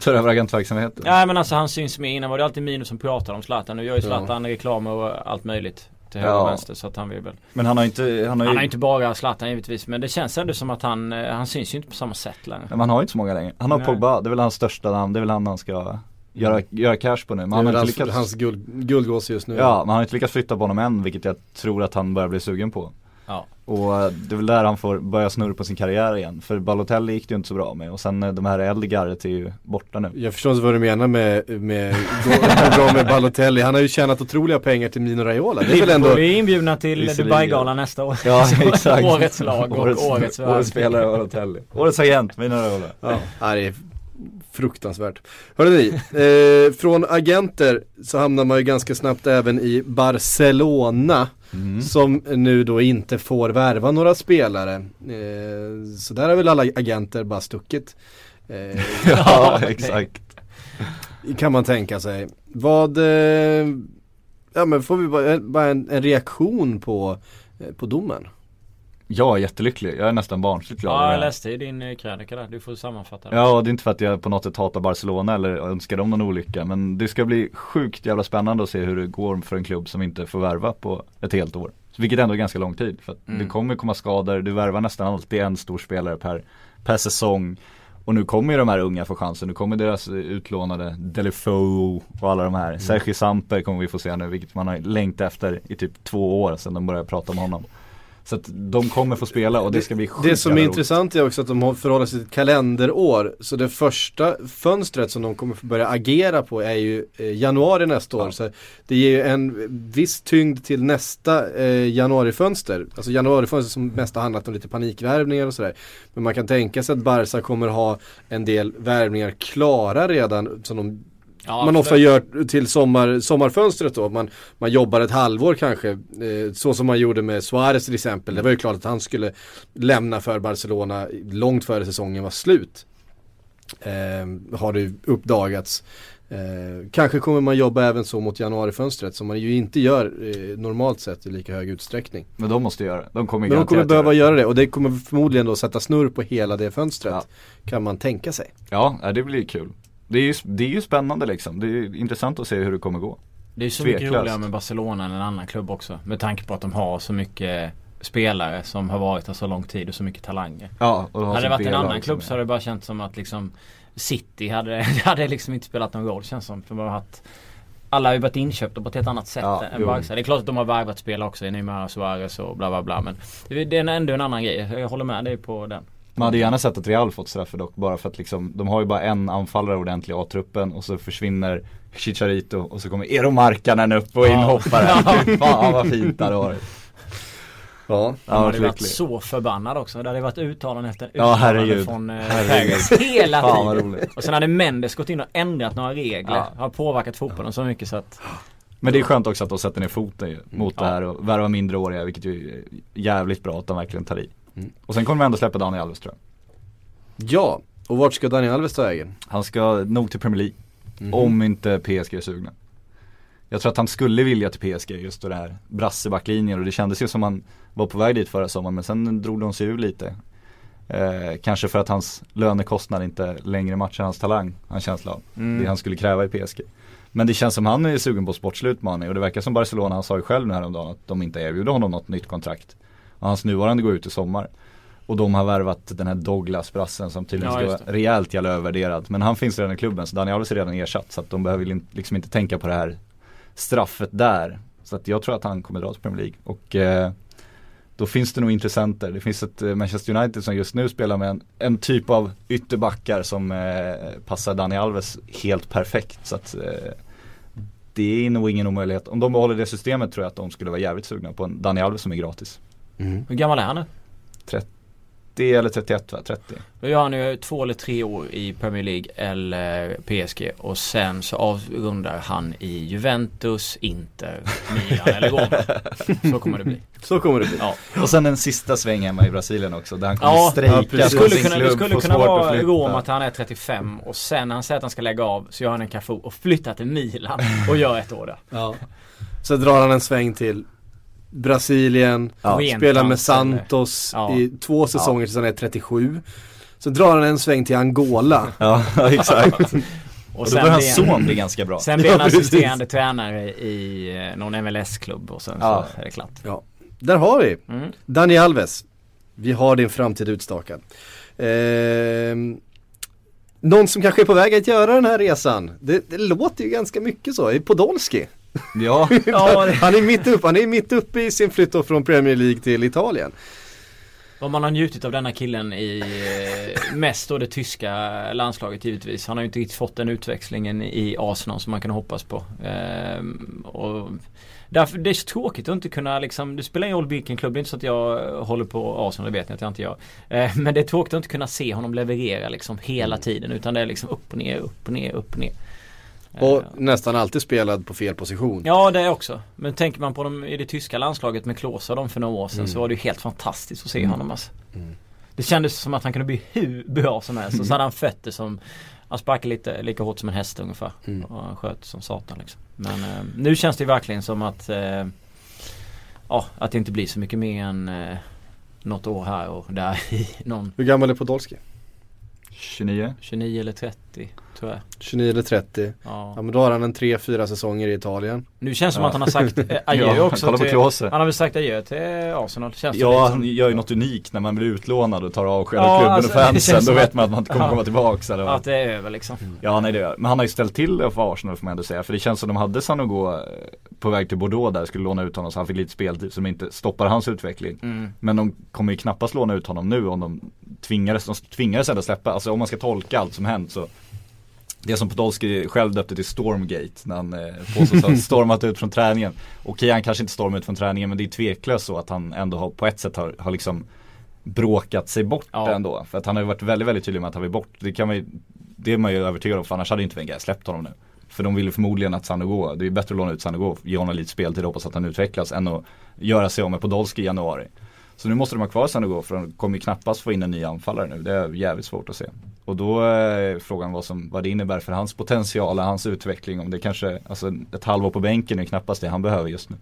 Tar över agentverksamheten. Ja men alltså han syns med innan var det alltid Mino som pratade om Zlatan. Nu gör ju Ja. Zlatan reklam och allt möjligt. Till höger Ja. och vänster så att han vill väl. Men han har inte, han har ju, Han har inte bara Zlatan givetvis men det känns ändå som att han, eh, han syns ju inte på samma sätt längre. men han har ju inte så många längre. Han har Nej. Pogba, det är väl hans största namn, det är väl han han ska göra, göra cash på nu. Men han har hans, lyckats hans guld, guldgås just nu. Ja, men han har inte lyckats flytta på honom än, vilket jag tror att han börjar bli sugen på. Ja. Och eh, det är väl där han får börja snurra på sin karriär igen. För Balotelli gick det ju inte så bra med och sen eh, de här äldre garret är ju borta nu. Jag förstår inte vad du menar med, med bra med Balotelli. Han har ju tjänat otroliga pengar till Mino Raiola. Det är väl ändå Liverpool är inbjudna till. Dubai-galan nästa år. Ja, exakt. Årets lag och årets, årets värld. spelare Balotelli. Årets agent, mina Raiola. Ja, det är fruktansvärt. Hörrni, eh, från agenter så hamnar man ju ganska snabbt även i Barcelona. Mm. Som nu då inte får värva några spelare. Eh, så där har väl alla agenter bara stuckit. Eh, Ja, exakt. kan man tänka sig. Vad, eh, ja men får vi bara, bara en, en reaktion på, eh, på domen? Jag är jättelycklig, jag är nästan barnsligt glad. Ja jag läste i din eh, krönika där. Du får sammanfatta det. Ja, och det är inte för att jag på något sätt hatar Barcelona eller önskar dem någon olycka Men det ska bli sjukt jävla spännande att se hur det går för en klubb som inte får värva på ett helt år Vilket ändå är ganska lång tid för att Mm. det kommer komma skador, du värvar nästan alltid en stor spelare per, per säsong Och nu kommer ju de här unga få chansen, nu kommer deras eh, utlånade Delefoe och alla de här Mm. Sergi Samper kommer vi få se nu, vilket man har längtat efter i typ två år sedan de började prata om honom Så att de kommer få spela och det ska bli sjukt Det som är roligt. intressant är också att de har förhållit sig till ett kalenderår. Så det första fönstret som de kommer få börja agera på är ju eh, januari nästa år. Så det ger ju en viss tyngd till nästa eh, januarifönster. Alltså januarifönster som mest har handlat om lite panikvärvningar och sådär. Men man kan tänka sig att Barca kommer ha en del värvningar klara redan som de Ja, man ofta det- gör till sommar, sommarfönstret då. Man, man jobbar ett halvår kanske. Eh, så som man gjorde med Suarez till exempel. Det var ju klart att han skulle lämna för Barcelona långt före säsongen var slut. Eh, har det uppdagats. Eh, kanske kommer man jobba även så mot januarifönstret som man ju inte gör eh, normalt sett i lika hög utsträckning. Men de måste göra det, de kommer Men de kommer behöva göra det och det kommer förmodligen då sätta snurr på hela det fönstret. Ja. Kan man tänka sig. Ja, det blir kul. Det är, ju, det är ju spännande liksom. Det är intressant att se hur det kommer gå. Det är så mycket Tveklöst. roligare med Barcelona än en annan klubb också. Med tanke på att de har så mycket spelare som har varit där så lång tid och så mycket talanger. Ja, och Hade det varit en annan klubb så hade det bara känts som att liksom City hade, hade liksom inte spelat någon roll känns som. För de har haft alla har ju varit inköpta på ett helt annat sätt Ja, än. Barca. Det är klart att de har värvat spelare också. Neymar, Suarez och bla bla bla. Men det är ändå en annan grej. Jag håller med dig på den. Man hade gärna sett att Real fått straffer dock bara för att liksom, de har ju bara en anfallare ordentligt i A-truppen och så försvinner Chicharito och så kommer Eero Markkanen upp och inhoppare. Fan vad fint det hade varit. Ja. Ja, De hade varit lycklig. så förbannad också. Det hade varit uttalanden efter Ja, uttalanden herregud. från eh. Fergus hela tiden. Och sen hade Mendes gått in och ändrat några regler. Ja. Har påverkat fotbollen så mycket så att Men det är skönt också att de sätter ner foten ju, mot Ja. det här och värvar mindreåriga vilket ju är jävligt bra att de verkligen tar i. Mm. Och sen kommer vi ändå släppa Daniel Alves tror jag. Ja, och vart ska Daniel Alves ta vägen? Han ska nog till Premier League. Mhm. Om inte PSG är sugna. Jag tror att han skulle vilja till PSG just då det här brassebacklinjen och det kändes ju som han var på väg dit förra sommaren men sen drog de sig ur lite. Eh, kanske för att hans lönekostnad inte längre matchar hans talang, har en känsla av. Mm. Det han skulle kräva i PSG. Men det känns som han är sugen på sportslig utmaning och det verkar som Barcelona, han sa ju själv nu häromdagen att de inte erbjuder honom något nytt kontrakt. Hans nuvarande går ut i sommar. Och de har värvat den här Douglas-brassen som tydligen Ja, ska vara rejält jävla övervärderad. Men han finns redan i klubben så Daniel Alves är redan ersatt så att de behöver liksom inte tänka på det här straffet där. Så att jag tror att han kommer dra till Premier League. Och eh, då finns det nog intressenter. Det finns ett eh, Manchester United som just nu spelar med en, en typ av ytterbackar som eh, passar Dani Alves helt perfekt. Så att eh, det är nog ingen omöjlighet. Om de behåller det systemet tror jag att de skulle vara jävligt sugna på en Dani Alves som är gratis. Hur gammal är han nu? 30 eller 31 va? 30. Då gör han ju två eller tre år i Premier League eller PSG och sen så avrundar han i Juventus, Inter, Milan eller Roma. Så kommer det bli. Så kommer det bli. Ja. Och sen en sista sväng hemma i Brasilien också där han kommer Ja, strejka ja, Det skulle kunna, det skulle kunna vara flytta. Rom att han är 35 och sen när han säger att han ska lägga av så gör han en Cafu och flyttar till Milan och gör ett år där. Ja. Så drar han en sväng till Brasilien, Ja. Spelar med Santos Ja. i två säsonger tills han är 37. Så drar han en sväng till Angola. Ja, exakt. Och Och då börjar hans son bli ganska bra. Sen blir han Ja, assisterande tränare i eh, någon MLS-klubb och sen Ja. så är det klart. Där har vi Mm. Dani Alves. Vi har din framtid utstakad. Ehm, någon som kanske är på väg att göra den här resan. Det, det låter ju ganska mycket så. Podolski. Ja, Han är mitt uppe, han är mitt uppe i sin flytt från Premier League till Italien. Vad man har njutit av denna killen i eh, mest då det tyska landslaget givetvis. Han har ju inte riktigt fått den utväxlingen i Arsenal som man kan hoppas på. Ehm, och därför, det är så tråkigt att inte kunna liksom, det spelar ingen roll vilken klubb, det är inte så att jag håller på Arsenal, det vet ni att jag inte gör. Eh, men det är tråkigt att inte kunna se honom leverera liksom hela tiden utan det är liksom upp och ner, upp och ner, upp och ner. Och Eh, nästan alltid spelad på fel position. Ja det är också. Men tänker man på dem i det tyska landslaget med Klose dem för några år sedan så var det ju helt fantastiskt att se honom alltså. Det kändes som att han kunde bli hur bra som helst och så hade han fötter som Han sparkar lite lika hårt som en häst ungefär. Och han sköt som satan liksom. Men eh, nu känns det verkligen som att eh, Ja att det inte blir så mycket mer än eh, Något år här och där i någon Hur gammal är Podolski? 29. 29 eller 30 jag. 29 eller 30. Ja. Ja men då har han en 3-4 säsonger i Italien. Nu känns det som Ja. att han har sagt eh, adjö Ja, också till. Han har väl sagt adjö till Arsenal känns det Ja, han som. gör ju något unikt när man blir utlånad och tar avsked Ja, av klubben alltså, och fansen. Då som vet att- man att man inte kommer Ja. komma tillbaka. Eller vad. Att det är över liksom. Ja nej det gör Men han har ju ställt till det för Arsenal får man ändå säga. För det känns som de hade Sanogo eh, på väg till Bordeaux där, skulle låna ut honom så han fick lite speltid de inte stoppar hans utveckling. Mm. Men de kommer ju knappast låna ut honom nu om de tvingades, de tvingades ändå släppa, alltså om man ska tolka allt som hänt så det som Podolski själv döpte till Stormgate när han eh, påstås ha stormat ut från träningen. Okej han kanske inte stormar ut från träningen men det är tveklöst så att han ändå har, på ett sätt har, har liksom bråkat sig bort Ja. ändå. För att han har ju varit väldigt, väldigt tydlig med att han vill bort. Det kan man ju, det är man ju övertygad om för annars hade inte Wenger släppt honom nu. För de vill ju förmodligen att Sanogo, det är bättre att låna ut Sanogo, ge honom lite speltid och hoppas att han utvecklas än att göra sig av med Podolski i januari. Så nu måste de ha kvar Sanogo för de kommer knappast få in en ny anfallare nu. Det är jävligt svårt att se. Och då är frågan vad, som, vad det innebär för hans potential och hans utveckling. Om det kanske, alltså ett halvår på bänken är knappast det han behöver just nu.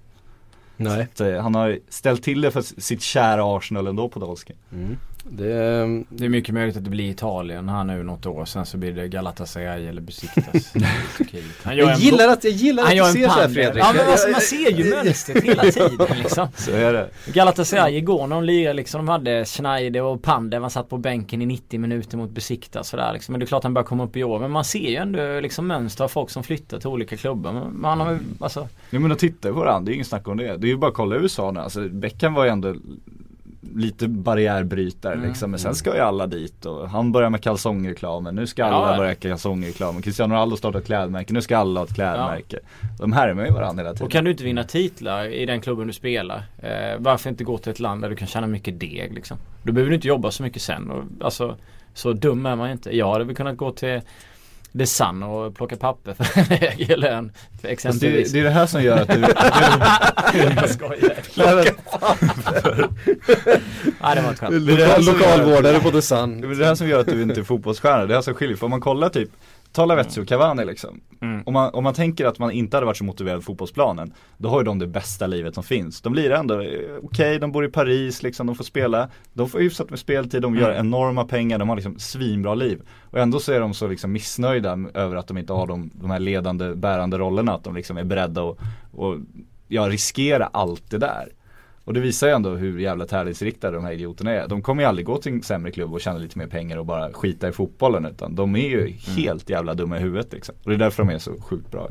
Nej. Så, eh, han har ställt till det för sitt kära Arsenal ändå Podolski. Det, ehm, Det är mycket möjligt att det blir Italien här nu något år. Sen så blir det Galatasaray eller Besiktas. Han gör jag gillar att, jag gillar han att du ser så här. Fredrik. Ja men alltså man ser ju mönstret hela tiden liksom. Så är det. Galatasaray igår när de lirade liksom, de hade Schneider och Pander, man satt på bänken i 90 minuter mot Besiktas sådär liksom. Men det är klart han börjar komma upp i år. Men man ser ju ändå liksom mönster av folk som flyttar till olika klubbar. Men Man har ju, alltså, Ja men att titta på det, det är ingen snack om det. Det är ju bara att kolla USA nu. Alltså Beckham var ju ändå lite barriärbrytare Mm. liksom. Men sen ska ju alla dit och han börjar med kalsongreklamen. Nu ska Ja, alla ja. börja kalsongreklamen. Cristiano Ronaldo startar ett klädmärke. Nu ska alla ha ett klädmärke. De härmar ju varandra hela tiden. och kan du inte vinna titlar i den klubben du spelar. Eh, varför inte gå till ett land där du kan tjäna mycket deg liksom. Då behöver du inte jobba så mycket sen. Och, alltså, så dum är man inte. Jag hade väl kunnat gå till The Sun och plocka papper för en högre lön. Det, Exempelvis. det är det här som gör att du, jag skojar. Nej det var ett skämt. det är det här som gör- Lokalvårdare på The det Sun. är det här som gör att du inte är fotbollsstjärna. Det är här som skiljer. För om man kollar typ Ta Lavezzi och Cavani liksom. Mm. Om, man, om man tänker att man inte hade varit så motiverad fotbollsplanen Då har ju de det bästa livet som finns. De blir ändå, eh, okej de bor i Paris liksom, de får spela De får hyfsat med speltid, de gör enorma pengar, de har liksom svinbra liv Och ändå så är de så liksom missnöjda över att de inte har de, de här ledande, bärande rollerna Att de liksom är beredda att och, ja, riskera allt det där Och det visar ju ändå hur jävla tävlingsriktade de här idioterna är. De kommer ju aldrig gå till en sämre klubb och tjäna lite mer pengar och bara skita i fotbollen utan de är ju helt jävla dumma i huvudet liksom. Och det är därför de är så sjukt bra.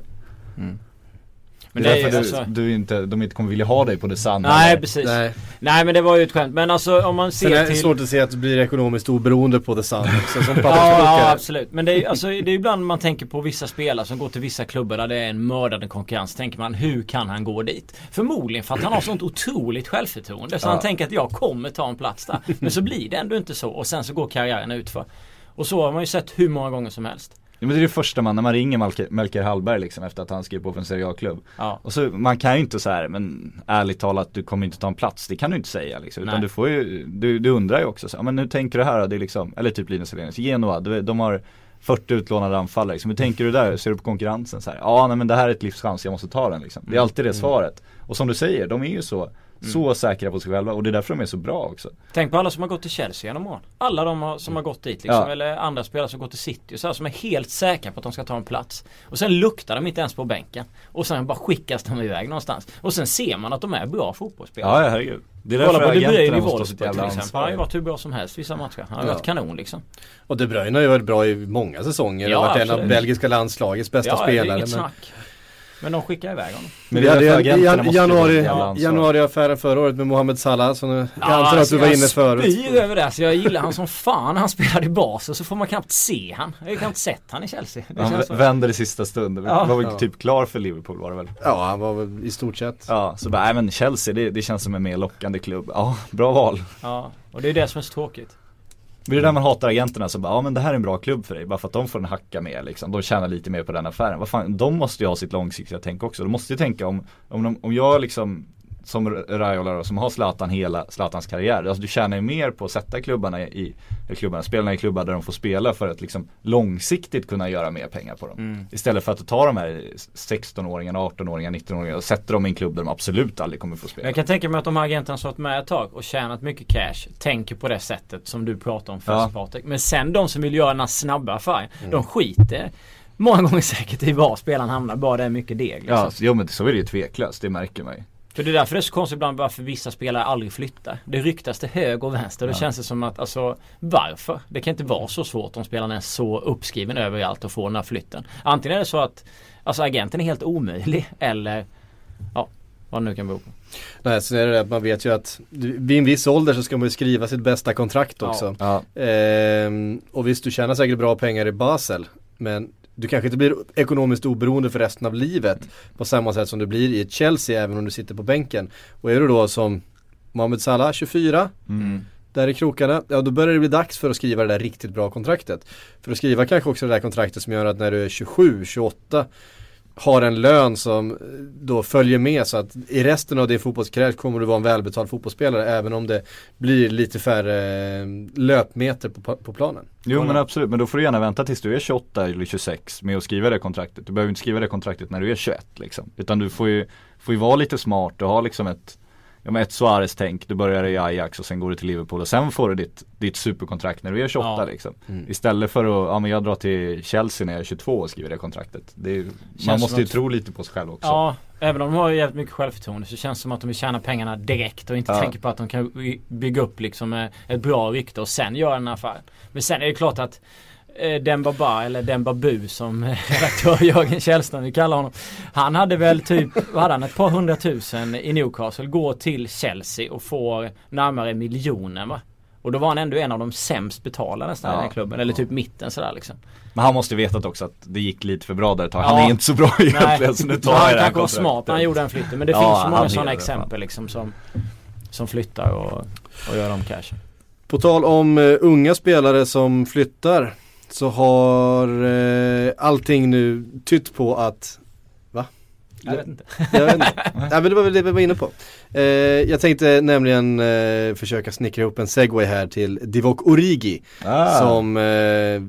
Men det är det är därför du, alltså, du inte, de inte kommer vilja ha dig på det sanna. Nej precis. Nej. Nej men det var ju ett skämt. Men alltså om man Sen ser är det till svårt att se att du blir ekonomiskt oberoende på också som Ja, ja absolut. Men det är, alltså, det är ibland man tänker på vissa spelare som går till vissa klubbar där det är en mördande konkurrens. Tänker man hur kan han gå dit? Förmodligen för att han har sånt otroligt självförtroende. Så Ja. han tänker att jag kommer ta en plats där. Men så blir det ändå inte så. Och sen så går karriären utför. Och så har man ju sett hur många gånger som helst. Men det är det första man, när man ringer Melker, Melker Hallberg liksom efter att han skrev på för en Serie A-klubb. Ja. Och så, man kan ju inte så här, men ärligt talat du kommer inte ta en plats, det kan du inte säga liksom. Utan Nej. du får ju, du, du undrar ju också så här, men nu tänker du här det är liksom, eller typ Linus Hellenius, Genoa, du, de har 40 utlånade anfallare liksom. Hur tänker du där? Ser du på konkurrensen så här? Ja nej men det här är ett livschans, jag måste ta den liksom. Det är alltid det svaret. Och som du säger, de är ju så, så säkra på sig själva och det är därför de är så bra också. Tänk på alla som har gått till Chelsea genom åren. Alla de har, som har gått dit liksom. Ja. Eller andra spelare som gått till City. Så här, som är helt säkra på att de ska ta en plats. Och sen luktar de inte ens på bänken. Och sen bara skickas de iväg någonstans. Och sen ser man att de är bra fotbollsspelare. Ja, ja herregud. Det är Kolla därför på De Bruyne i Wolfsburg till exempel. Han har ju varit hur bra som helst vissa matcher. Han har Ja. varit kanon liksom. Och De Bruyne har ju varit bra i många säsonger Ja, och varit en av absolut. belgiska landslagets bästa ja, det är spelare. inget Men snack. Men de skickar iväg honom. Men vi det är hade ju jan, januari, januari-affären förra året med Mohamed Salah som jag Ja, antar att alltså, du var jag inne förut. spyr över det. Så jag gillar han som fan. Han spelade i Basel så får man knappt se han. Jag har ju knappt sett han i Chelsea. Det Han känns så. vänder i sista stund, Ja. var väl Ja. typ klar för Liverpool var det väl? Ja, han var väl i stort sett. Ja, så bara, nej men Chelsea det, det känns som en mer lockande klubb. Ja, bra val. Ja, och det är det som är så tråkigt. Det är det där man hatar agenterna som bara, ja men det här är en bra klubb för dig. Bara för att de får en hacka med liksom. De tjänar lite mer på den affären. Vad fan, de måste ju ha sitt långsiktiga tänk också. De måste ju tänka om, om, de, om jag liksom som Raiola då, som har Zlatan hela Zlatans karriär. Alltså du tjänar ju mer på att sätta klubbarna i, eller klubbarna, spelarna i klubbar där de får spela för att liksom långsiktigt kunna göra mer pengar på dem. Mm. Istället för att ta de här 16-åringarna, 18-åringarna, 19-åringarna och sätta dem i en klubb där de absolut aldrig kommer få spela. jag kan tänka mig att de här agenterna som varit med ett tag och tjänat mycket cash tänker på det sättet som du pratar om först Ja. Patrik. Men sen de som vill göra den här snabba affären, de skiter många gånger säkert i var spelaren hamnar, bara det är mycket deg. Liksom. Ja, jo men så är det ju tveklöst, det märker man ju. För det är därför det är så konstigt ibland varför vissa spelare aldrig flyttar. Det ryktas till höger och vänster. Det känns det som att, alltså varför? Det kan inte vara så svårt om spelaren är så uppskriven överallt och får den här flytten. Antingen är det så att Alltså agenten är helt omöjlig eller Ja, vad det nu kan bero på. Nej, så är det att man vet ju att vid en viss ålder så ska man ju skriva sitt bästa kontrakt Ja. också. Ja, Ehm, och visst, du tjänar säkert bra pengar i Basel. Men du kanske inte blir ekonomiskt oberoende för resten av livet. På samma sätt som du blir i ett Chelsea även om du sitter på bänken. Och är du då som Mohamed Salah, 24, mm. där i krokarna, ja då börjar det bli dags för att skriva det där riktigt bra kontraktet. För att skriva kanske också det där kontraktet som gör att när du är 27, 28 har en lön som eh, då följer med så att i resten av din fotbollskarriär kommer du vara en välbetald fotbollsspelare även om det blir lite färre eh, löpmeter på, på planen. Jo men absolut, men då får du gärna vänta tills du är 28 eller 26 med att skriva det kontraktet. Du behöver inte skriva det kontraktet när du är 21 liksom. Utan du får ju, får ju vara lite smart och ha liksom ett Ja men ett Suarez-tänk, du börjar i Ajax och sen går du till Liverpool och sen får du ditt, ditt superkontrakt när du är 28 Ja. liksom. Mm. Istället för att, ja men jag drar till Chelsea när jag är 22 och skriver det kontraktet. Det är, man måste ju att- tro lite på sig själv också. Ja, även om de har jävligt mycket självförtroende så känns det som att de vill tjäna pengarna direkt och inte Ja. tänker på att de kan by- bygga upp liksom eh, ett bra rykte och sen göra en affär. Men sen är det klart att eh, Demba Ba eller Demba Bu som eh, redaktör Jörgen Källström vi kallar honom. Han hade väl typ, vad hade han, ett par hundratusen i Newcastle, går till Chelsea och får närmare miljonen va? Och då var han ändå en av de sämst betalda nästan i Ja. den här klubben. Eller typ mitten sådär liksom. Men han måste ju vetat också att det gick lite för bra där ett tag. Ja. Han är inte så bra egentligen så nu tar han kanske var smart när han gjorde den flytten. Men det Ja, finns så många sådana exempel liksom som, som flyttar och, och gör de cash. På tal om eh, unga spelare som flyttar så har eh, allting nu tytt på att Jag vet inte. Jag vet inte. Nej men det var väl det vi var inne på. Eh, jag tänkte nämligen eh, försöka snickra ihop en segway här till Divock Origi. Ah. Som eh,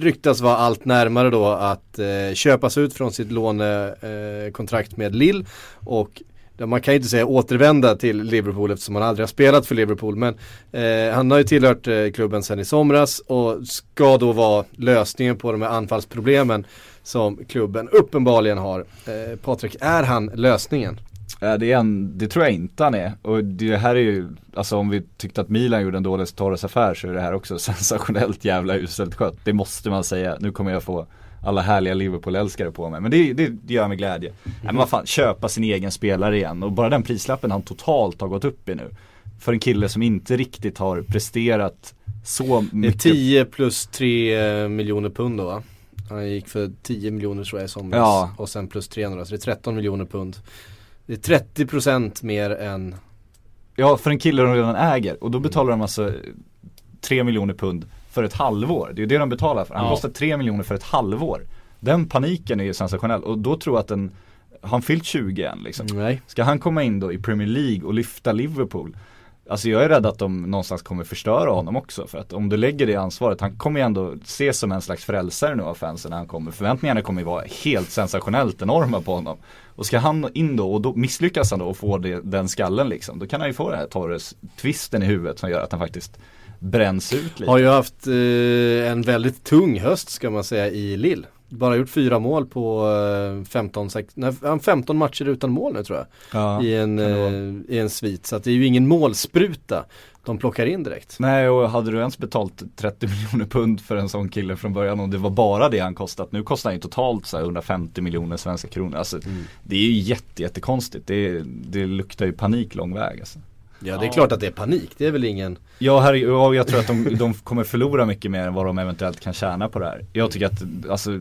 ryktas vara allt närmare då att eh, köpas ut från sitt lånekontrakt eh, med Lille. Och man kan ju inte säga återvända till Liverpool eftersom han aldrig har spelat för Liverpool. Men eh, han har ju tillhört eh, klubben sedan i somras och ska då vara lösningen på de här anfallsproblemen som klubben uppenbarligen har. Eh, Patrik, är han lösningen? Eh, det, är en, det tror jag inte han är. Och det här är ju, alltså om vi tyckte att Milan gjorde en dålig Torres-affär så är det här också sensationellt jävla uselt skött. Det måste man säga. Nu kommer jag få alla härliga Liverpool-älskare på mig. Men det, det, det gör mig glädje. Mm. men vad fan, köpa sin egen spelare igen. Och bara den prislappen han totalt har gått upp i nu. För en kille som inte riktigt har presterat så mycket. Det är 10 plus 3 miljoner pund då va? Han gick för 10 miljoner tror jag i somras. Ja. Och sen plus 300, så det är 13 miljoner pund. Det är 30% mer än Ja, för en kille de redan äger. Och då betalar de alltså 3 miljoner pund för ett halvår. Det är ju det de betalar för. Han Ja. kostar 3 miljoner för ett halvår. Den paniken är ju sensationell. Och då tror jag att den, har han fyllt 20 än liksom? Nej. Ska han komma in då i Premier League och lyfta Liverpool? Alltså jag är rädd att de någonstans kommer förstöra honom också. För att om du lägger det ansvaret, han kommer ju ändå ses som en slags frälsare nu av fansen när han kommer. Förväntningarna kommer ju vara helt sensationellt enorma på honom. Och ska han in då och då misslyckas han då och får det, den skallen liksom. Då kan han ju få den här Torres-twisten i huvudet som gör att han faktiskt bränns ut lite. Har ju haft eh, en väldigt tung höst ska man säga i Lille. Bara gjort fyra mål på eh, 15, sex, nej, han 15 matcher utan mål nu tror jag. Ja, I en, eh, i en svit. Så det är ju ingen målspruta de plockar in direkt. Nej och hade du ens betalt 30 miljoner pund för en sån kille från början och det var bara det han kostat. Nu kostar han ju totalt så här 150 miljoner svenska kronor. Alltså, Det är ju jätte, jättekonstigt. Det, det luktar ju panik lång väg alltså. Ja det är klart att det är panik, det är väl ingen Ja, här, ja, jag tror att de, de kommer förlora mycket mer än vad de eventuellt kan tjäna på det här. Jag tycker att, alltså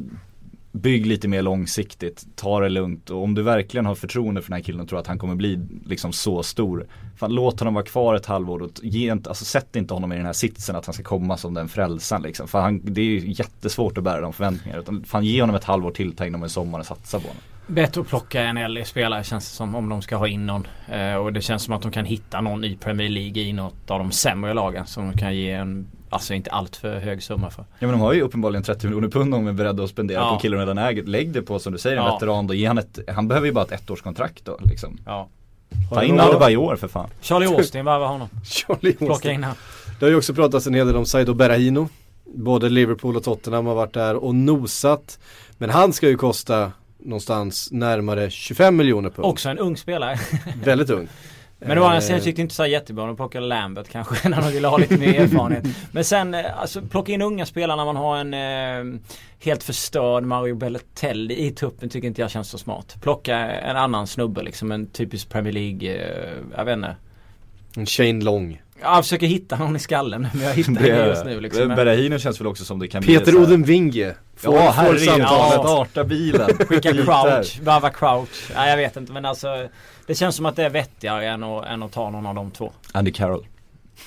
Bygg lite mer långsiktigt, ta det lugnt och om du verkligen har förtroende för den här killen och tror att han kommer bli liksom så stor Fan låt honom vara kvar ett halvår och ge inte, alltså sätt inte honom i den här sitsen att han ska komma som den frälsaren liksom. För han, det är ju jättesvårt att bära de förväntningarna. Utan fan ge honom ett halvår till, ta in honom i sommar och satsa på honom. Bättre att plocka en äldre spelare känns det som om de ska ha in någon. Eh, och det känns som att de kan hitta någon i Premier League i något av de sämre lagen som de kan ge en, alltså inte allt för hög summa för. Ja men de har ju uppenbarligen 30 miljoner pund de är beredda att spendera Ja. på killen redan äger. Lägg det på som du säger en Ja. veteran då, ge han ett, han behöver ju bara ett ettårskontrakt då liksom. Ja. Ta in Adebayor för fan. Charlie Austin varvar honom. Charlie Plocka Austin. in han. Det har ju också pratats en hel del om Saido Berahino. Både Liverpool och Tottenham har varit där och nosat. Men han ska ju kosta någonstans närmare 25 miljoner pund. Också en ung spelare. Väldigt ung. Men det var en sen tyckte inte så jättebra. De plockade Lambert kanske när de ville ha lite mer erfarenhet. Men sen eh, alltså plocka in unga spelare när man har en eh, helt förstörd Mario Balotelli i truppen tycker inte jag känns så smart. Plocka en annan snubbe liksom. En typisk Premier League, eh, jag vet inte. En Shane Long. Jag försöker hitta någon i skallen men jag hittar ingen just nu liksom. Men Berahino känns väl också som det kan bli Peter så här- Odenvinge. Får, Ja får samtalet. starta bilen. Skicka crouch, varva crouch. Nej jag vet inte men alltså Det känns som att det är vettigare än att, än att ta någon av de två. Andy Carroll.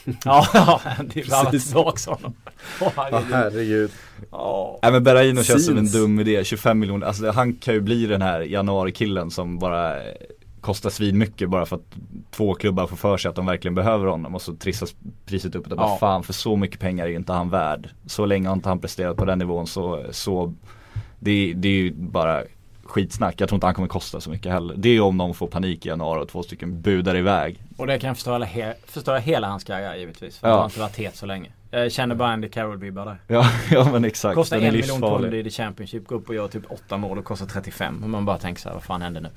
Ja, ja det varvar Precis. tillbaka honom. Åh, Ja, herregud. Ja. Nej men Berahino känns som en dum idé, 25 miljoner, alltså han kan ju bli den här januari-killen som bara kostar svin mycket bara för att två klubbar får för sig att de verkligen behöver honom och så trissas priset upp och bara Ja. fan för så mycket pengar är ju inte han värd. Så länge har inte han presterat på den nivån så, så det, det är ju bara skitsnack. Jag tror inte han kommer kosta så mycket heller. Det är ju om någon får panik i januari och två stycken budar iväg. Och det kan förstöra, he förstöra hela hans karriär givetvis. För Ja. han har inte varit het så länge. Jag känner bara Andy Carroll-vibbar där. Ja, ja men exakt. Kostar en miljon pund i The Championship, går upp och gör typ åtta mål och kostar 35. Och man bara tänker så här, vad fan händer nu?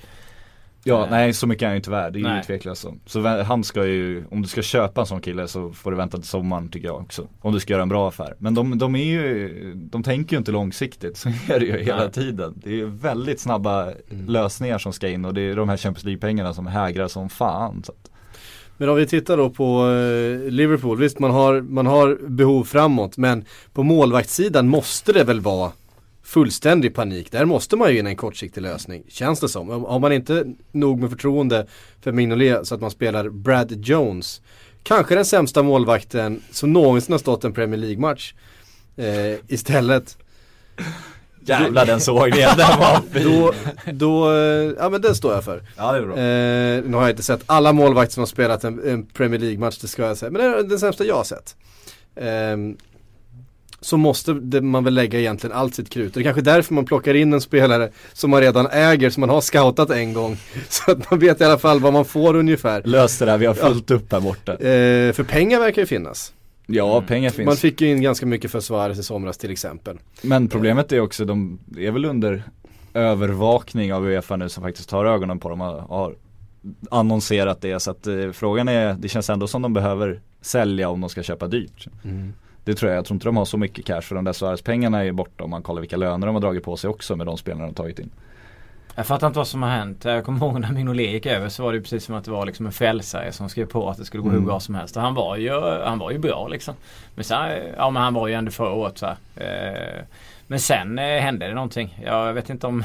Ja, Eh, nej så mycket är han ju inte värd. Det är ju tveklöst så. Han ska ju, om du ska köpa en sån kille så får du vänta till sommaren tycker jag också. Om du ska göra en bra affär. Men de, de är ju, de tänker ju inte långsiktigt. Så är det ju hela Nej. tiden. Det är ju väldigt snabba lösningar som ska in och det är de här Champions League-pengarna som hägrar som fan. Så att, Men om vi tittar då på eh, Liverpool, visst man har, man har behov framåt men på målvaktssidan måste det väl vara fullständig panik. Där måste man ju in en kortsiktig lösning, känns det som. Om- Har man inte nog med förtroende för Mignolet så att man spelar Brad Jones, kanske den sämsta målvakten som någonsin har stått en Premier League-match. Eh, istället, jävlar den såg ni, den var då, då, eh, ja men den står jag för. Ja det är bra. Eh, nu har jag inte sett alla målvakter som har spelat en, en Premier League-match, det ska jag säga. Men det är den sämsta jag har sett. Ehm, så måste det, man väl lägga egentligen allt sitt krut. Det är kanske därför man plockar in en spelare som man redan äger, som man har scoutat en gång. Så att man vet i alla fall vad man får ungefär. Lös det där, vi har fullt upp här borta. Eh, för pengar verkar ju finnas. Ja, pengar finns. Man fick ju in ganska mycket för Suarez i somras till exempel. Men problemet är också, de är väl under övervakning av Uefa nu som faktiskt tar ögonen på dem och har annonserat det så att eh, frågan är, det känns ändå som de behöver sälja om de ska köpa dyrt. Mm. Det tror jag, jag tror inte de har så mycket cash för de där Suarez-pengarna är borta om man kollar vilka löner de har dragit på sig också med de spelarna de tagit in. Jag fattar inte vad som har hänt. Jag kommer ihåg när Mignolet gick över så var det precis som att det var liksom en frälsare som skrev på att det skulle gå hur Mm. bra som helst. Och han var ju, han var ju bra liksom. Men sen, ja men han var ju ändå förra året så här. Eh, Men sen eh, hände det någonting. Jag vet inte om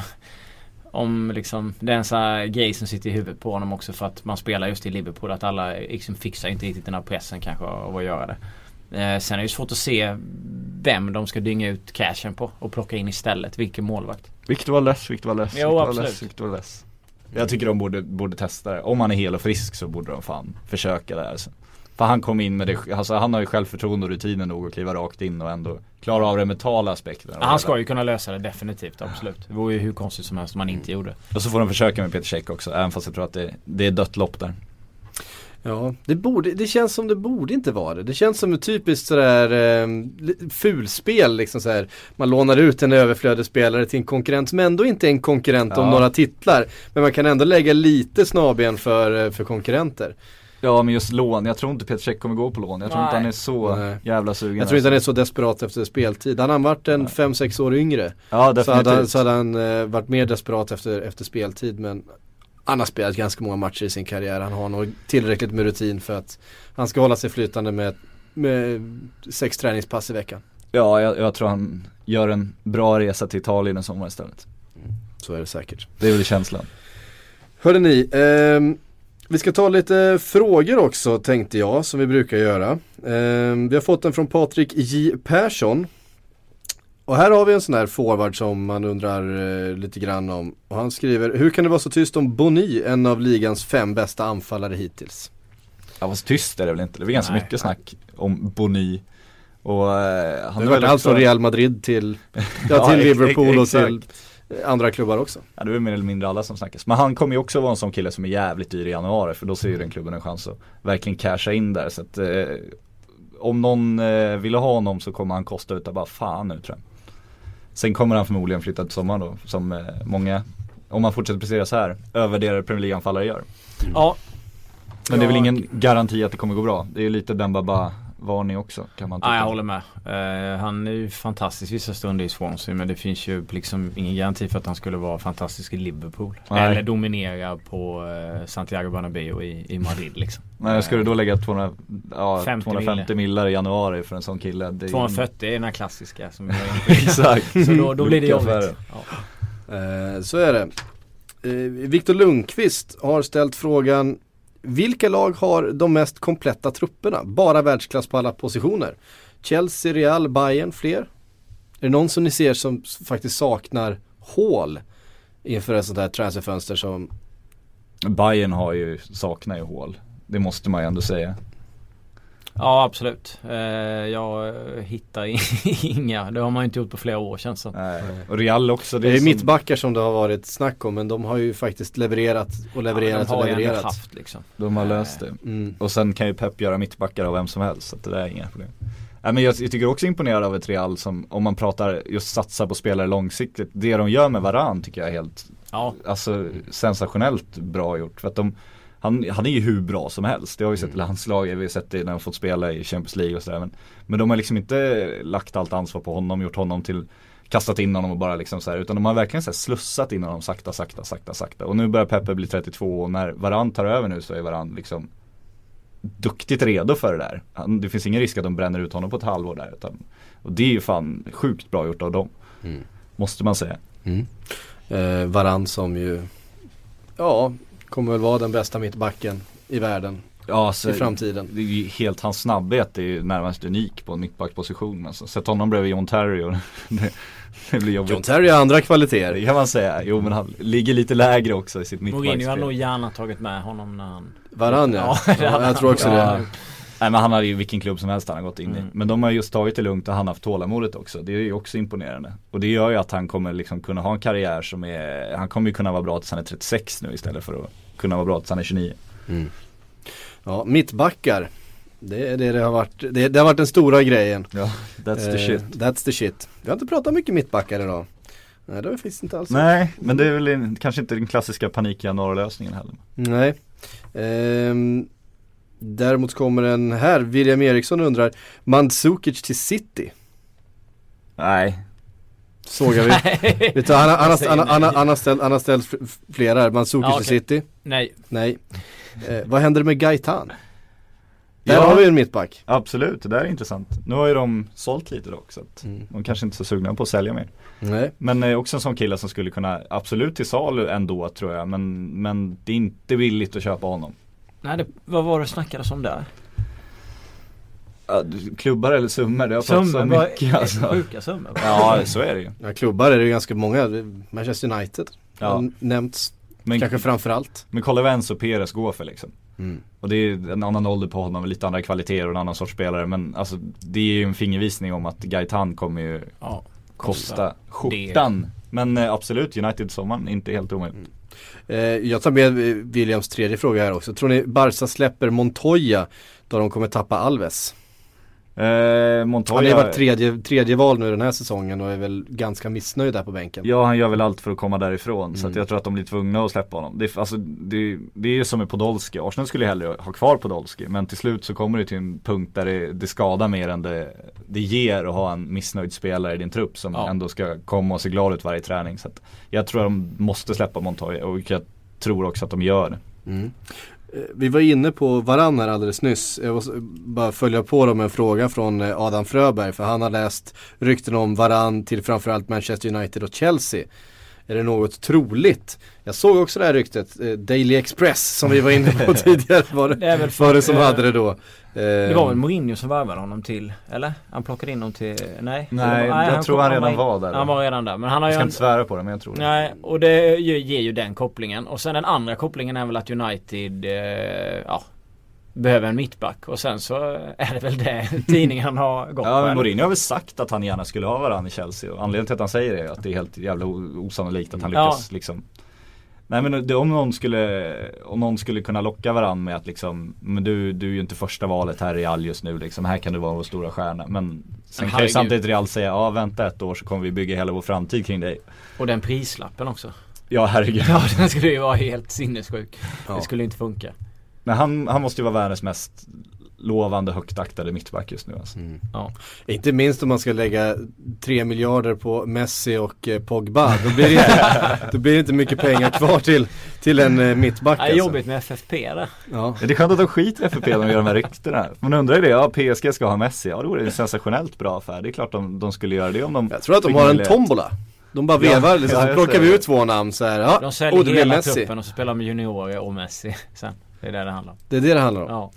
om liksom det är en sån här grej som sitter i huvudet på honom också för att man spelar just i Liverpool. Att alla liksom fixar inte riktigt den här pressen kanske av att göra det. Eh, sen är det ju svårt att se vem de ska dynga ut cashen på och plocka in istället. Vilken målvakt. Victor Valdes, Victor Valdes, Jo, Victor absolut. Valdes, Victor Valdes. Jag tycker de borde, borde testa det. Om han är hel och frisk så borde de fan försöka det här. För han kom in med det, alltså han har ju självförtroende och rutinen nog att kliva rakt in och ändå klara av den mentala aspekten. Ja, han ska ju kunna lösa det definitivt, absolut. Det vore ju hur konstigt som helst om han inte gjorde. Och så får de försöka med Peter Cech också, även fast jag tror att det, det är dött lopp där. Ja, det, borde, det känns som det borde inte vara det. Det känns som ett typiskt sådär eh, fulspel liksom så här. Man lånar ut en överflödig spelare till en konkurrent som ändå inte är en konkurrent om Ja. några titlar. Men man kan ändå lägga lite snaben för, eh, för konkurrenter. Ja men just lån, jag tror inte Peter Cech kommer gå på lån. Jag tror inte Nej. han är så Nej. jävla sugen. Jag tror inte han är alltså. så desperat efter speltid. Hade han varit en 5-6 år yngre Ja så hade, han- så hade han eh, varit mer desperat efter, efter speltid. Men han har spelat ganska många matcher i sin karriär. Han har nog tillräckligt med rutin för att han ska hålla sig flytande med, med sex träningspass i veckan. Ja jag, jag tror han gör en bra resa till Italien en sommar istället. Så är det säkert. Det är väl känslan. Hörde ni, ehm, vi ska ta lite frågor också tänkte jag som vi brukar göra. Ehm, vi har fått en från Patrik J Persson. Och här har vi en sån här forward som man undrar eh, lite grann om. Och han skriver, hur kan det vara så tyst om Boni, en av ligans fem bästa anfallare hittills? Ja fast tyst är det väl inte, det är väl ganska Nej. mycket snack om Boni Och eh, han har varit allt från Real Madrid till, ja, Ja, till Liverpool och till andra klubbar också. Ja det är mer eller mindre alla som snackas. Men han kommer ju också vara en sån kille som är jävligt dyr i januari för då ser ju den klubben en chans att verkligen casha in där. Så att eh, om någon eh, ville ha honom så kommer han kosta utav bara fan nu tror jag. Sen kommer han förmodligen flytta till sommaren då som eh, många, om han fortsätter prestera så här, övervärderade Premier League-anfallare gör. Ja, Men det är väl ingen garanti att det kommer gå bra. Det är ju lite den bara varning också kan man tycka. ja jag håller med. Eh, han är ju fantastisk vissa stunder i Swansea men det finns ju liksom ingen garanti för att han skulle vara fantastisk i Liverpool. Nej. Eller dominera på eh, Santiago Bernabéu i, i Madrid liksom. Nej, ska du då lägga 200, ja, 50 250 millar i januari för en sån kille? Det är ju- 240 är den här klassiska som jag. Exakt. Så då, då blir det jobbigt. Ja. Eh, så är det. Eh, Viktor Lundqvist har ställt frågan vilka lag har de mest kompletta trupperna? Bara världsklass på alla positioner. Chelsea, Real, Bayern, fler? Är det någon som ni ser som faktiskt saknar hål inför ett sånt här transferfönster som Bayern har ju, saknar ju hål. Det måste man ju ändå säga. Ja absolut. Eh, jag eh, hittar inga. Det har man inte gjort på flera år känns det. Nej. Och Real också. Det är som- mittbackar som det har varit snack om men de har ju faktiskt levererat och levererat ja, de och levererat. haft liksom. De har löst det. Mm. Och sen kan ju Pep göra mittbackar av vem som helst. Så det där är inga problem. Nej, men jag, jag tycker också imponerad av ett Real som, om man pratar just satsa på spelare långsiktigt. Det de gör med Varan tycker jag är helt, Ja. alltså sensationellt bra gjort. För att de, han, han är ju hur bra som helst. Det har vi sett i landslaget, vi har sett det när de fått spela i Champions League och sådär. Men, men de har liksom inte lagt allt ansvar på honom, gjort honom till kastat in honom och bara liksom så här, utan de har verkligen så slussat in honom sakta, sakta, sakta, sakta. Och nu börjar Peppe bli 32 och när Varan tar över nu så är Varan liksom duktigt redo för det där. Han, det finns ingen risk att de bränner ut honom på ett halvår där. Utan, och det är ju fan sjukt bra gjort av dem. Mm. Måste man säga. Eh, Varann som ju, ja, kommer väl vara den bästa mittbacken i världen Ja, så, i framtiden. det är ju helt, hans snabbhet är ju närmast unik på en mittbackposition. Alltså. Sätt honom bredvid John Terry och det, det blir jobbigt. John Terry har andra kvaliteter. Det kan man säga. Jo men han ligger lite lägre också i sitt Mourinho hade nog gärna tagit med honom när han Varann ja. Ja, ja jag tror också Ja. det. Nej men han hade ju vilken klubb som helst han har gått in i. Mm. Men de har just tagit det lugnt och han har haft tålamodet också. Det är ju också imponerande. Och det gör ju att han kommer liksom kunna ha en karriär som är, han kommer ju kunna vara bra tills han är 36 nu istället för att kunna vara bra tills han är 29. Ja, mittbackar. Det är det det har varit. Det, det har varit den stora grejen. Ja, that's the Eh, shit. That's the shit. Vi har inte pratat mycket mittbackar idag. Nej det har vi faktiskt inte alls. Nej, men det är väl en, kanske inte den klassiska panik januari-lösningen heller. Nej. Ehm, däremot kommer en här, William Eriksson undrar, Mandzukic till City? Nej, Sågar vi. Nej. Vet du, han, har- han, han, han, han, ställt, han har ställt f- flera här, Mandzukic Ja, till okej. City? Nej. Nej. Eh, vad händer med Gaetan? Där Ja. har vi en mittback. absolut, det där är intressant. Nu har ju de sålt lite dock så att Mm. de kanske inte är så sugna på att sälja mer. Nej. Men eh, också en sån kille som skulle kunna, absolut till salu ändå tror jag, men, men det är inte billigt att köpa honom. Nej, det, vad var det snackades om där? Ja, Klubbar eller summor, det har fått så mycket alltså. sjuka summor. Ja, så är det ju. Ja, klubbar är det ju ganska många. Manchester United Ja. har nämnts Men, kanske framförallt. men kolla vad Enzo Perez går för liksom. Mm. Och det är en annan ålder på honom, lite andra kvaliteter och en annan sorts spelare. Men alltså det är ju en fingervisning om att Gaetan kommer ju Ja, kosta skjortan. Men eh, absolut, United sommaren, inte helt omöjligt. Eh, Eh, jag tar med eh, Williams tredje fråga här också. Tror ni Barca släpper Montoya då de kommer tappa Alves? Eh, Han har Montoya, ju varit tredje, tredje val nu den här säsongen och är väl ganska missnöjd där på bänken. ja han gör väl allt för att komma därifrån. Så Mm. jag tror att de blir tvungna att släppa honom. Det, är- alltså, det, det är ju som med Podolski, Arsenal skulle hellre ha kvar Podolski. Men till slut så kommer det till en punkt där det, det skadar mer än det, det ger att ha en missnöjd spelare i din trupp som Ja. ändå ska komma och se glad ut varje träning. Så jag tror att de måste släppa Montoya och jag tror också att de gör det. Mm. Eh, Vi var inne på Varann här alldeles nyss. Jag måste bara följa på dem med en fråga från eh, Adam Fröberg. För han har läst rykten om Varann till framförallt Manchester United och Chelsea. Är det något troligt? Jag såg också det här ryktet, eh, Daily Express som vi var inne på tidigare. Var det, Det väl var det som hade det då? Eh, Det var väl Mourinho som värvade honom till, eller? Han plockade in honom till, nej? Nej, Det jag tror han redan in- var där. Han var redan där, men han har Jag ska en, inte svära på det men jag tror det. Nej, och det ger, ju den kopplingen. Och sen den andra kopplingen är väl att United, eh, ja, behöver en mittback. Och sen så är det väl det tidningen har gått. Ja men? Mourinho har väl sagt att han gärna skulle ha varandra i Chelsea och anledningen till att han säger det är att det är helt jävla osannolikt att han Ja. lyckas liksom Nej men det, om någon skulle, om någon skulle kunna locka varandra med att liksom Men du, du är ju inte första valet här i Real just nu liksom, här kan du vara vår stora stjärna Men Sen kan ju samtidigt Real säga, ja vänta ett år så kommer vi bygga hela vår framtid kring dig Och den prislappen också. Ja herregud Ja, den skulle ju vara helt sinnessjuk. Ja. Det skulle inte funka. Men han, han måste ju vara världens mest lovande högt aktade mittback just nu alltså. Mm. Ja. Inte minst om man ska lägga 3 miljarder på Messi och eh, Pogba. Då blir det inte, då blir det inte mycket pengar kvar till, till en eh, mittback Det är alltså. jobbigt med FFP där. Ja. Ja, Det är skönt att de skiter i FFP när de gör de här ryktena. Man undrar ju det, ja PSG ska ha Messi, ja då vore det en sensationellt bra affär. Det är klart de, de skulle göra det om de Jag tror att de har en tombola. De bara Ja, vevar liksom, ja, så jag plockar vi det. ut två namn så här. Ja, De oh, säljer det blir hela Messi. truppen och så spelar de juniorer och Messi sen. Det är det det handlar om. Det är det det handlar om. Ja.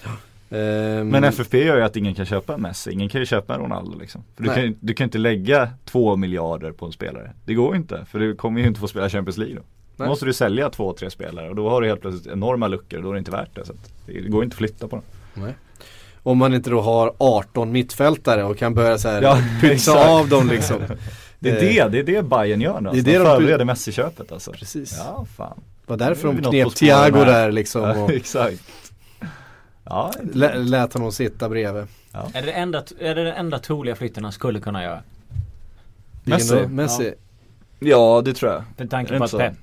Ehm, Men FFP gör ju att ingen kan köpa en Messi, ingen kan ju köpa en Ronaldo liksom. För du Nej. kan, du kan inte lägga två miljarder på en spelare. Det går inte, för du kommer ju inte få spela Champions League då. Då Nej. måste du sälja två, tre spelare och då har du helt plötsligt enorma luckor och då är det inte värt det. Så det går inte att flytta på dem. Om man inte då har 18 mittfältare och kan börja så här Ja, pytsa av dem liksom. Det är det, det är det Bayern gör nu. det är Alltså. det de de- förbereder Messi-köpet alltså. Precis. Ja, fan. var därför de knep Thiago där liksom Ja, och exakt. Ja, lä- lät honom sitta bredvid. Är det, enda, är det den enda troliga flytten han skulle kunna göra? Messi? Messi? ja det tror jag. Med tanke på inte att? Pep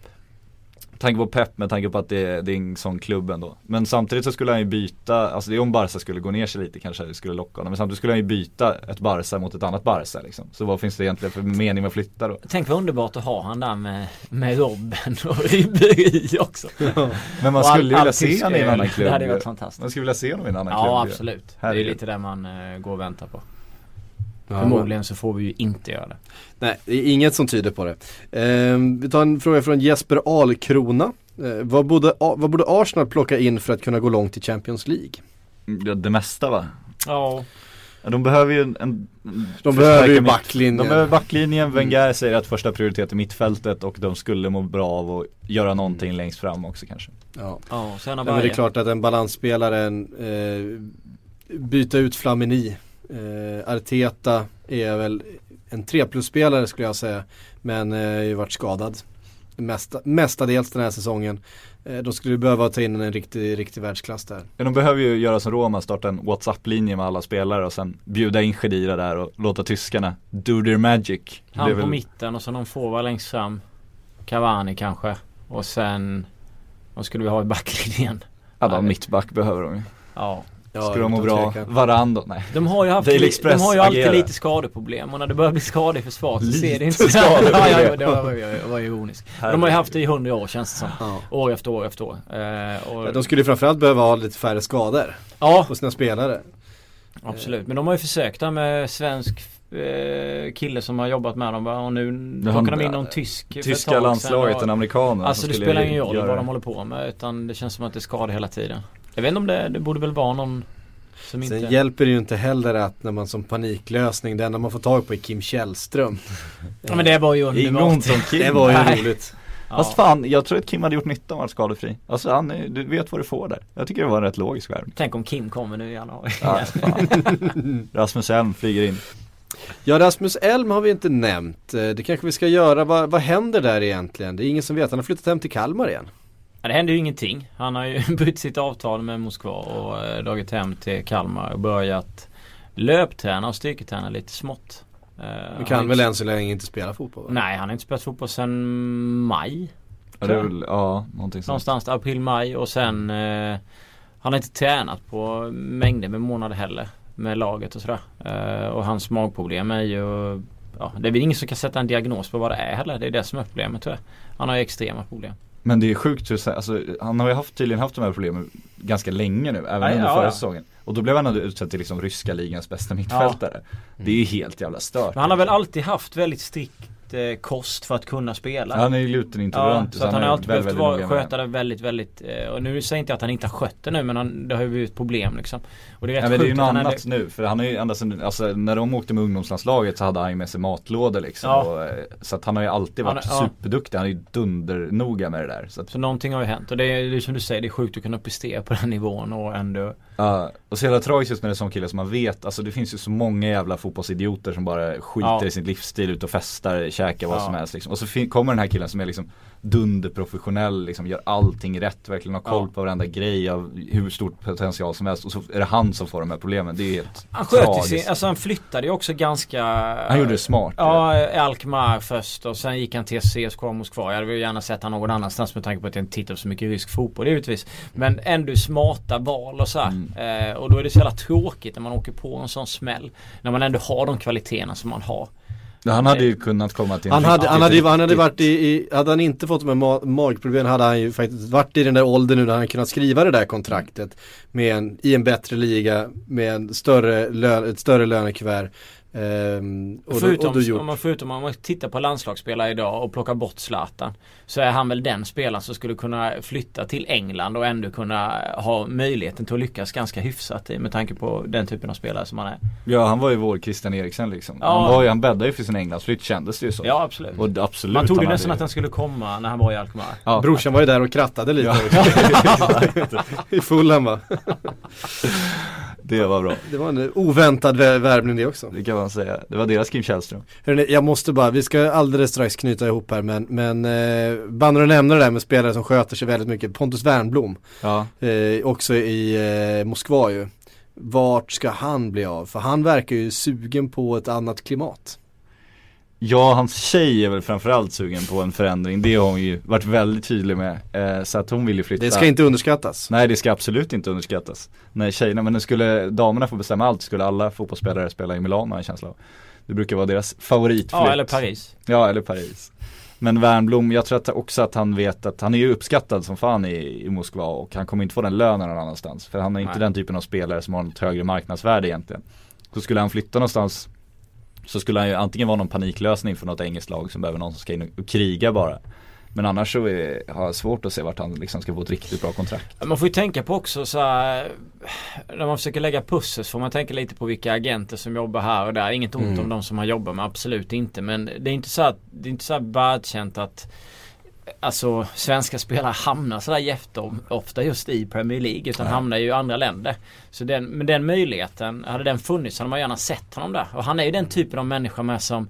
tanke på Pep med tanke på att det, det är en sån klubb ändå. Men samtidigt så skulle han ju byta, alltså det är om Barca skulle gå ner sig lite kanske det skulle locka honom. Men samtidigt skulle han ju byta ett Barca mot ett annat Barca liksom. Så vad finns det egentligen för mening med att flytta då? Tänk vad underbart att ha han där med, med Robben och Ribéry också. Men man all- skulle ju all vilja se honom i en annan klubb Det hade varit fantastiskt. Man skulle vilja se honom i en annan klubb Ja absolut. Det är lite det man eh, går och väntar på. Ja, Förmodligen så får vi ju inte göra det. Nej, det är inget som tyder på det. Ehm, vi tar en fråga från Jesper Alkrona. Eh, vad, borde, vad borde Arsenal plocka in för att kunna gå långt i Champions League? Ja, det mesta va? Ja. De behöver ju en, en De behöver ju backlinjen. De behöver backlinjen, Wenger säger att första prioritet är mittfältet och de skulle må bra av att göra någonting längst fram också kanske. Ja. Ja, sen men det är klart att en balansspelare, en, eh, byta ut Flamini. Eh, Arteta är väl en 3 plus-spelare skulle jag säga. Men eh, har ju varit skadad. Mesta, mestadels den här säsongen. Eh, de skulle behöva ta in en riktig, riktig världsklass där. Ja, de behöver ju göra som Roma, starta en WhatsApp-linje med alla spelare och sen bjuda in Khedira där och låta tyskarna do their magic. Han på väl- mitten och så någon forward längst fram. Cavani kanske. Och sen, vad skulle vi ha i backlinjen? Ja, de mittback behöver de ju. Ja. Ska de må bra? Varandra? Nej. De har ju haft, de har ju alltid agerar. lite skadeproblem och när det börjar bli skador i försvaret så ser det inte så ja, ja, det var, jag var ironisk. Men De har ju haft det i hundra år känns det som. Ja. År efter år efter år. Eh, och, De skulle ju framförallt behöva ha lite färre skador ja, på sina spelare. absolut. Men de har ju försökt där med svensk eh, kille som har jobbat med dem va? och nu Ja, plockar de in någon tysk Tyska landslaget, och- en amerikan. Alltså det spelar ingen roll vad de håller på med utan det känns som att det är skador hela tiden. Jag vet inte om det, det borde väl vara någon som inte... Sen hjälper det ju inte heller att när man som paniklösning, det enda man får tag på är Kim Källström. Ja men det var ju underbart. Kim. Det var ju Nej. roligt. Ja. Fast fan, jag tror att Kim hade gjort nytta om han var skadefri. Alltså han, är- du vet vad du får där. Jag tycker det var en rätt logisk värvning. Tänk om Kim kommer nu i januari. Ja. Rasmus Elm flyger in. Ja Rasmus Elm har vi inte nämnt. Eh, Det kanske vi ska göra. Vad, vad händer där egentligen? Det är ingen som vet. Han har flyttat hem till Kalmar igen. Ja, det händer ju ingenting. Han har ju brutit sitt avtal med Moskva och eh, dragit hem till Kalmar och börjat löpträna och styrketräna lite smått. Eh, han kan väl än så länge inte spela fotboll va? Nej, han har inte spelat fotboll sedan maj. Ja, det är väl, ja, någonting sånt. Någonstans där, april, maj och sen eh, Han har inte tränat på mängder med månader heller Med laget och sådär eh, Och hans magproblem är ju Ja det är väl ingen som kan sätta en diagnos på vad det är heller Det är det som är problemet tror jag Han har ju extrema problem Men det är sjukt hur, så- alltså, han har ju haft, tydligen haft de här problemen ganska länge nu, även Ja, under ja, förra ja. säsongen. Och då blev han utsedd till liksom ryska ligans bästa mittfältare. Det är ju helt jävla stört. Men han har väl alltid haft väldigt strikt eh, kost för att kunna spela Han är ju glutenintolerant. Ja, så att han har alltid väldigt, behövt väldigt med sköta det väldigt, väldigt eh, Och nu säger inte jag att han inte har skött det nu men han, det har ju blivit problem liksom Och det är rätt Ja, men det är ju något han annat nu, för han har ju ända sedan, alltså när de åkte med ungdomslandslaget så hade han ju med sig matlådor liksom. Ja. Och, eh, så att han har ju alltid varit Han- ja. superduktig, han är ju dundernoga med det där. Så att, Så någonting har ju hänt och det är, är som du säger, det är sjukt att kunna prestera på den nivån och ändå Ja, och så jävla tragiskt just med en sån kille som man vet, alltså det finns ju så många jävla fotbollsidioter som bara skiter i sin livsstil, ut och festar, käkar vad Ja. som helst liksom. Och så kommer den här killen som är liksom dunderprofessionell, liksom gör allting rätt, verkligen har koll Ja. på varenda grej av hur stort potential som helst och så är det han som får de här problemen. Det är helt Han sköt ju tragiskt. sin, alltså han flyttade ju också ganska Han gjorde det smart. Ja, Alkmaar först och sen gick han till CSKA Moskva. Jag hade väl gärna sett han någon annanstans med tanke på att jag inte tittar på så mycket rysk fotboll givetvis. Men ändå smarta val och så här. Mm. Eh, och då är det så jävla tråkigt när man åker på en sån smäll. När man ändå har de kvaliteterna som man har. Han hade ju kunnat komma till en Han hade, riktigt, han hade, han hade varit i, i, hade han inte fått de här ma- magproblemen hade han ju faktiskt varit i den där åldern nu när han kunnat skriva det där kontraktet med en, i en bättre liga med en större lön, ett större lönekuvert. Ehm, och, då, förutom, och då gjort. om man förutom om man tittar på landslagsspelare idag och plockar bort Zlatan. Så är han väl den spelaren som skulle kunna flytta till England och ändå kunna ha möjligheten till att lyckas ganska hyfsat med tanke på den typen av spelare som han är. Ja han var ju vår Christian Eriksen liksom. Ja. Han, var ju, han bäddade ju för sin Englandsflytt kändes det ju så. Ja absolut. Och absolut. Man trodde han nästan att den skulle komma när han var i Alkmaar. Ja. Brorsan var ju där och krattade lite i Fulham va? Det var bra. Det var en oväntad vä- värvning det också. Det kan man säga. Det var deras Kim Källström. Hörrni, jag måste bara, vi ska alldeles strax knyta ihop här men, men eh, bara att nämna det där med spelare som sköter sig väldigt mycket. Pontus Wernbloom, Ja. eh, också i eh, Moskva ju. Vart ska han bli av? För han verkar ju sugen på ett annat klimat. Ja, hans tjej är väl framförallt sugen på en förändring. Det har hon ju varit väldigt tydlig med. Eh, så att hon vill ju flytta. Det ska inte underskattas. Nej, det ska absolut inte underskattas. Nej, tjejerna, men nu skulle damerna få bestämma allt skulle alla fotbollsspelare spela i Milano har jag en känsla av. Det brukar vara deras favoritflytt. Ja eller Paris. Ja, eller Paris. Men Wernbloom, jag tror att också att han vet att han är ju uppskattad som fan i, i Moskva och han kommer inte få den lönen någon annanstans. För han är inte Nej. den typen av spelare som har ett högre marknadsvärde egentligen. Så skulle han flytta någonstans så skulle han ju antingen vara någon paniklösning för något engelskt lag som behöver någon som ska in och kriga bara. Men annars så är, har jag svårt att se vart han liksom ska få ett riktigt bra kontrakt. Man får ju tänka på också så här, När man försöker lägga pussel så får man tänka lite på vilka agenter som jobbar här och där. Inget ont Mm. om de som har jobbat med, absolut inte. Men det är inte så att, det är inte så här världskänt att Alltså svenska spelare hamnar sådär jätteofta just i Premier League utan hamnar ju i andra länder. Så den, med den möjligheten, hade den funnits hade man gärna sett honom där. Och han är ju den typen av människa med som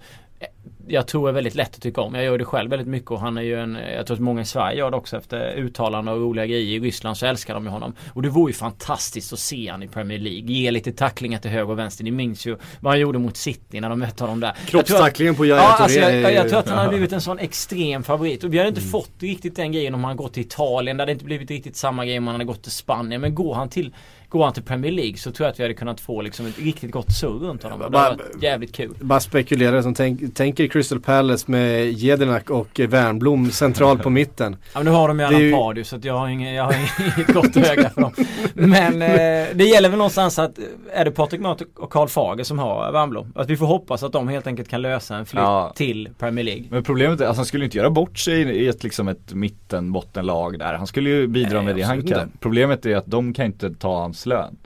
jag tror är väldigt lätt att tycka om. Jag gör det själv väldigt mycket och han är ju en, jag tror att många i Sverige gör det också efter uttalanden och roliga grejer. I Ryssland så älskar de ju honom. Och det vore ju fantastiskt att se han i Premier League. Ge lite tacklingar till höger och vänster. Ni minns ju vad han gjorde mot City när de mötte honom där. Jag tror att- Kroppstacklingen på Yahya Ja, alltså jag, jag, jag tror att han hade blivit en sån extrem favorit. Och vi hade inte Mm. fått riktigt den grejen om han gått till Italien. Det hade inte blivit riktigt samma grej om han hade gått till Spanien. Men går han till Går han till Premier League så tror jag att vi hade kunnat få liksom ett riktigt gott surr runt honom. Det hade varit jävligt kul. Bara spekulerar som tänk, tänker Crystal Palace med Jedinak och Wernbloom centralt på mitten. Ja men nu har de ju ju- Allan Pardew så att jag har inget, jag har inget gott öga för dem. Men eh, det gäller väl någonstans att eh, är det Patrik Mört och Karl Fager som har Wernbloom? Att vi får hoppas att de helt enkelt kan lösa en flytt Ja. till Premier League. Men problemet är att han skulle inte göra bort sig i ett, liksom ett mitten bottenlag där. Han skulle ju bidra Nej, med det han kan. inte. Problemet är att de kan inte ta hans lön.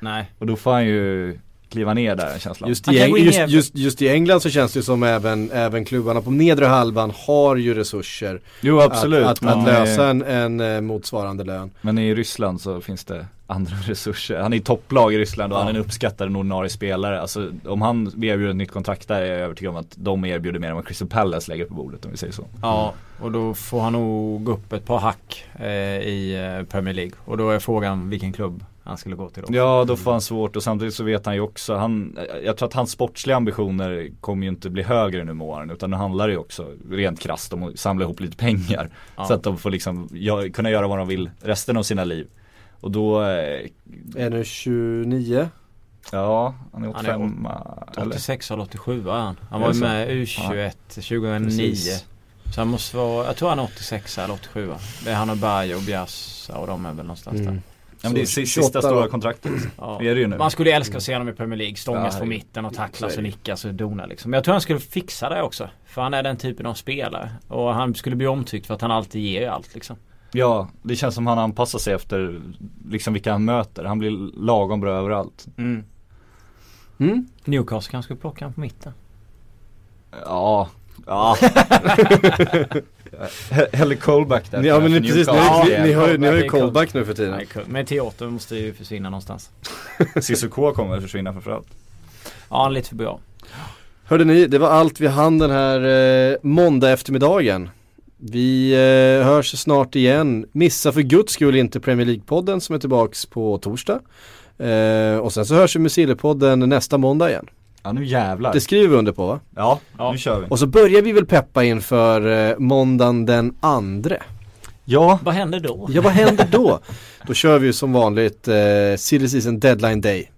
Nej. Och då får han ju kliva ner där en känsla. Just i, Eng- just, just, just i England så känns det som även, även klubbarna på nedre halvan har ju resurser Jo absolut. att, att, men, att lösa eh, en, en eh, motsvarande lön. men i Ryssland så finns det andra resurser. Han är i topplag i Ryssland och Ja. han är en uppskattad ordinarie spelare. Alltså om han erbjuder ett nytt kontrakt där är jag övertygad om att de erbjuder mer än vad Crystal Palace lägger på bordet om vi säger så. Ja, och då får han nog gå upp ett par hack eh, i eh, Premier League. Och då är frågan vilken klubb han skulle gå till då. Ja då får han svårt och samtidigt så vet han ju också, han, jag tror att hans sportsliga ambitioner kommer ju inte bli högre nu med åren utan nu handlar det ju också rent krasst om att samla ihop lite pengar. Ja. Så att de får liksom gö- kunna göra vad de vill resten av sina liv. Och då, eh, Är nu 29? ja han är Han är 85 eller? 86 eller 87 är han. Han var ju med U21 2009. Precis. Så han måste vara, jag tror han är 86 eller 87 Det är han och Berg och Bjässa och de är väl någonstans Mm. där. Ja men det är sista 28 stora kontraktet. Ja. Det är det ju nu. Man skulle älska att se honom i Premier League. Stångas Ja, från herregud. mitten och tacklas och nickas och dona liksom. Men jag tror han skulle fixa det också. För han är den typen av spelare. Och han skulle bli omtyckt för att han alltid ger allt liksom. Ja, det känns som han anpassar sig efter liksom vilka han möter. Han blir lagom bra överallt. Mm. Mm? Newcastle kanske skulle plocka honom på mitten. Ja, ja. Hellre Colback där. Ja men ni, precis, ni, Newcastle. ni, ni, har ju, ni har ju callback nu för tiden. Nej. Men Teater måste ju försvinna någonstans. Cissoko kommer försvinna framförallt. Ja, han är lite för bra. Hörde ni, det var allt vi hann den här eh, måndag eftermiddagen. Vi eh, hörs snart igen. Missa för guds skull inte Premier League-podden som är tillbaks på torsdag. Eh, och sen så hörs vi med Sillepodden nästa måndag igen. Ja nu jävlar. Det skriver vi under på va? Ja, Ja. nu kör vi. Och så börjar vi väl peppa inför eh, måndagen den andre. Ja, Vad händer då? Ja vad händer då? då kör vi ju som vanligt eh, Silly Season Deadline Day.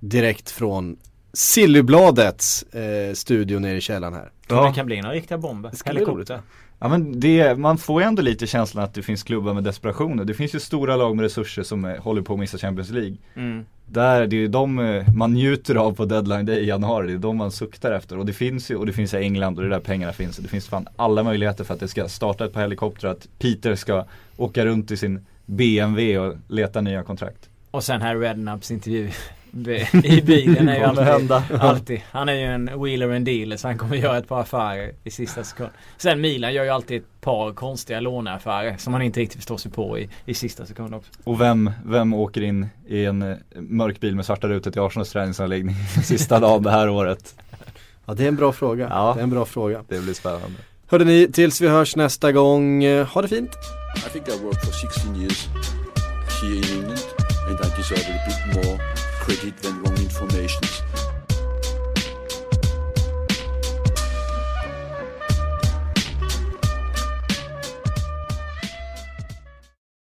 Direkt från Sillybladets eh, studio nere i källaren här. Ja. det kan bli några riktiga bomber? Det ska bli Helikopter? Ja men det, man får ju ändå lite känslan att det finns klubbar med desperationer. Det finns ju stora lag med resurser som eh, håller på att missa Champions League. Mm. Där, det är ju de eh, man njuter av på deadline day i januari, det är de man suktar efter. Och det finns ju, och det finns i England och det är där pengarna finns. Det finns fan alla möjligheter för att det ska starta ett par helikoptrar, att Peter ska åka runt i sin BMW och leta nya kontrakt. Och sen Harry Redknapps intervju i bilen är ju alltid, hända. alltid. Han är ju en wheeler and dealer så han kommer göra ett par affärer i sista sekund. Sen Milan gör ju alltid ett par konstiga låneaffärer som man inte riktigt förstår sig på i, i sista sekund också. Och vem, vem åker in i en eh, mörk bil med svarta rutor till Arsenals träningsanläggning sista dagen det här året? Ja det är en bra fråga. Ja. Det är en bra fråga. Det blir spännande. Hörde ni, tills vi hörs nästa gång, eh, ha det fint. I think I worked for 16 years here in England, and I deserve a bit more credit than wrong information.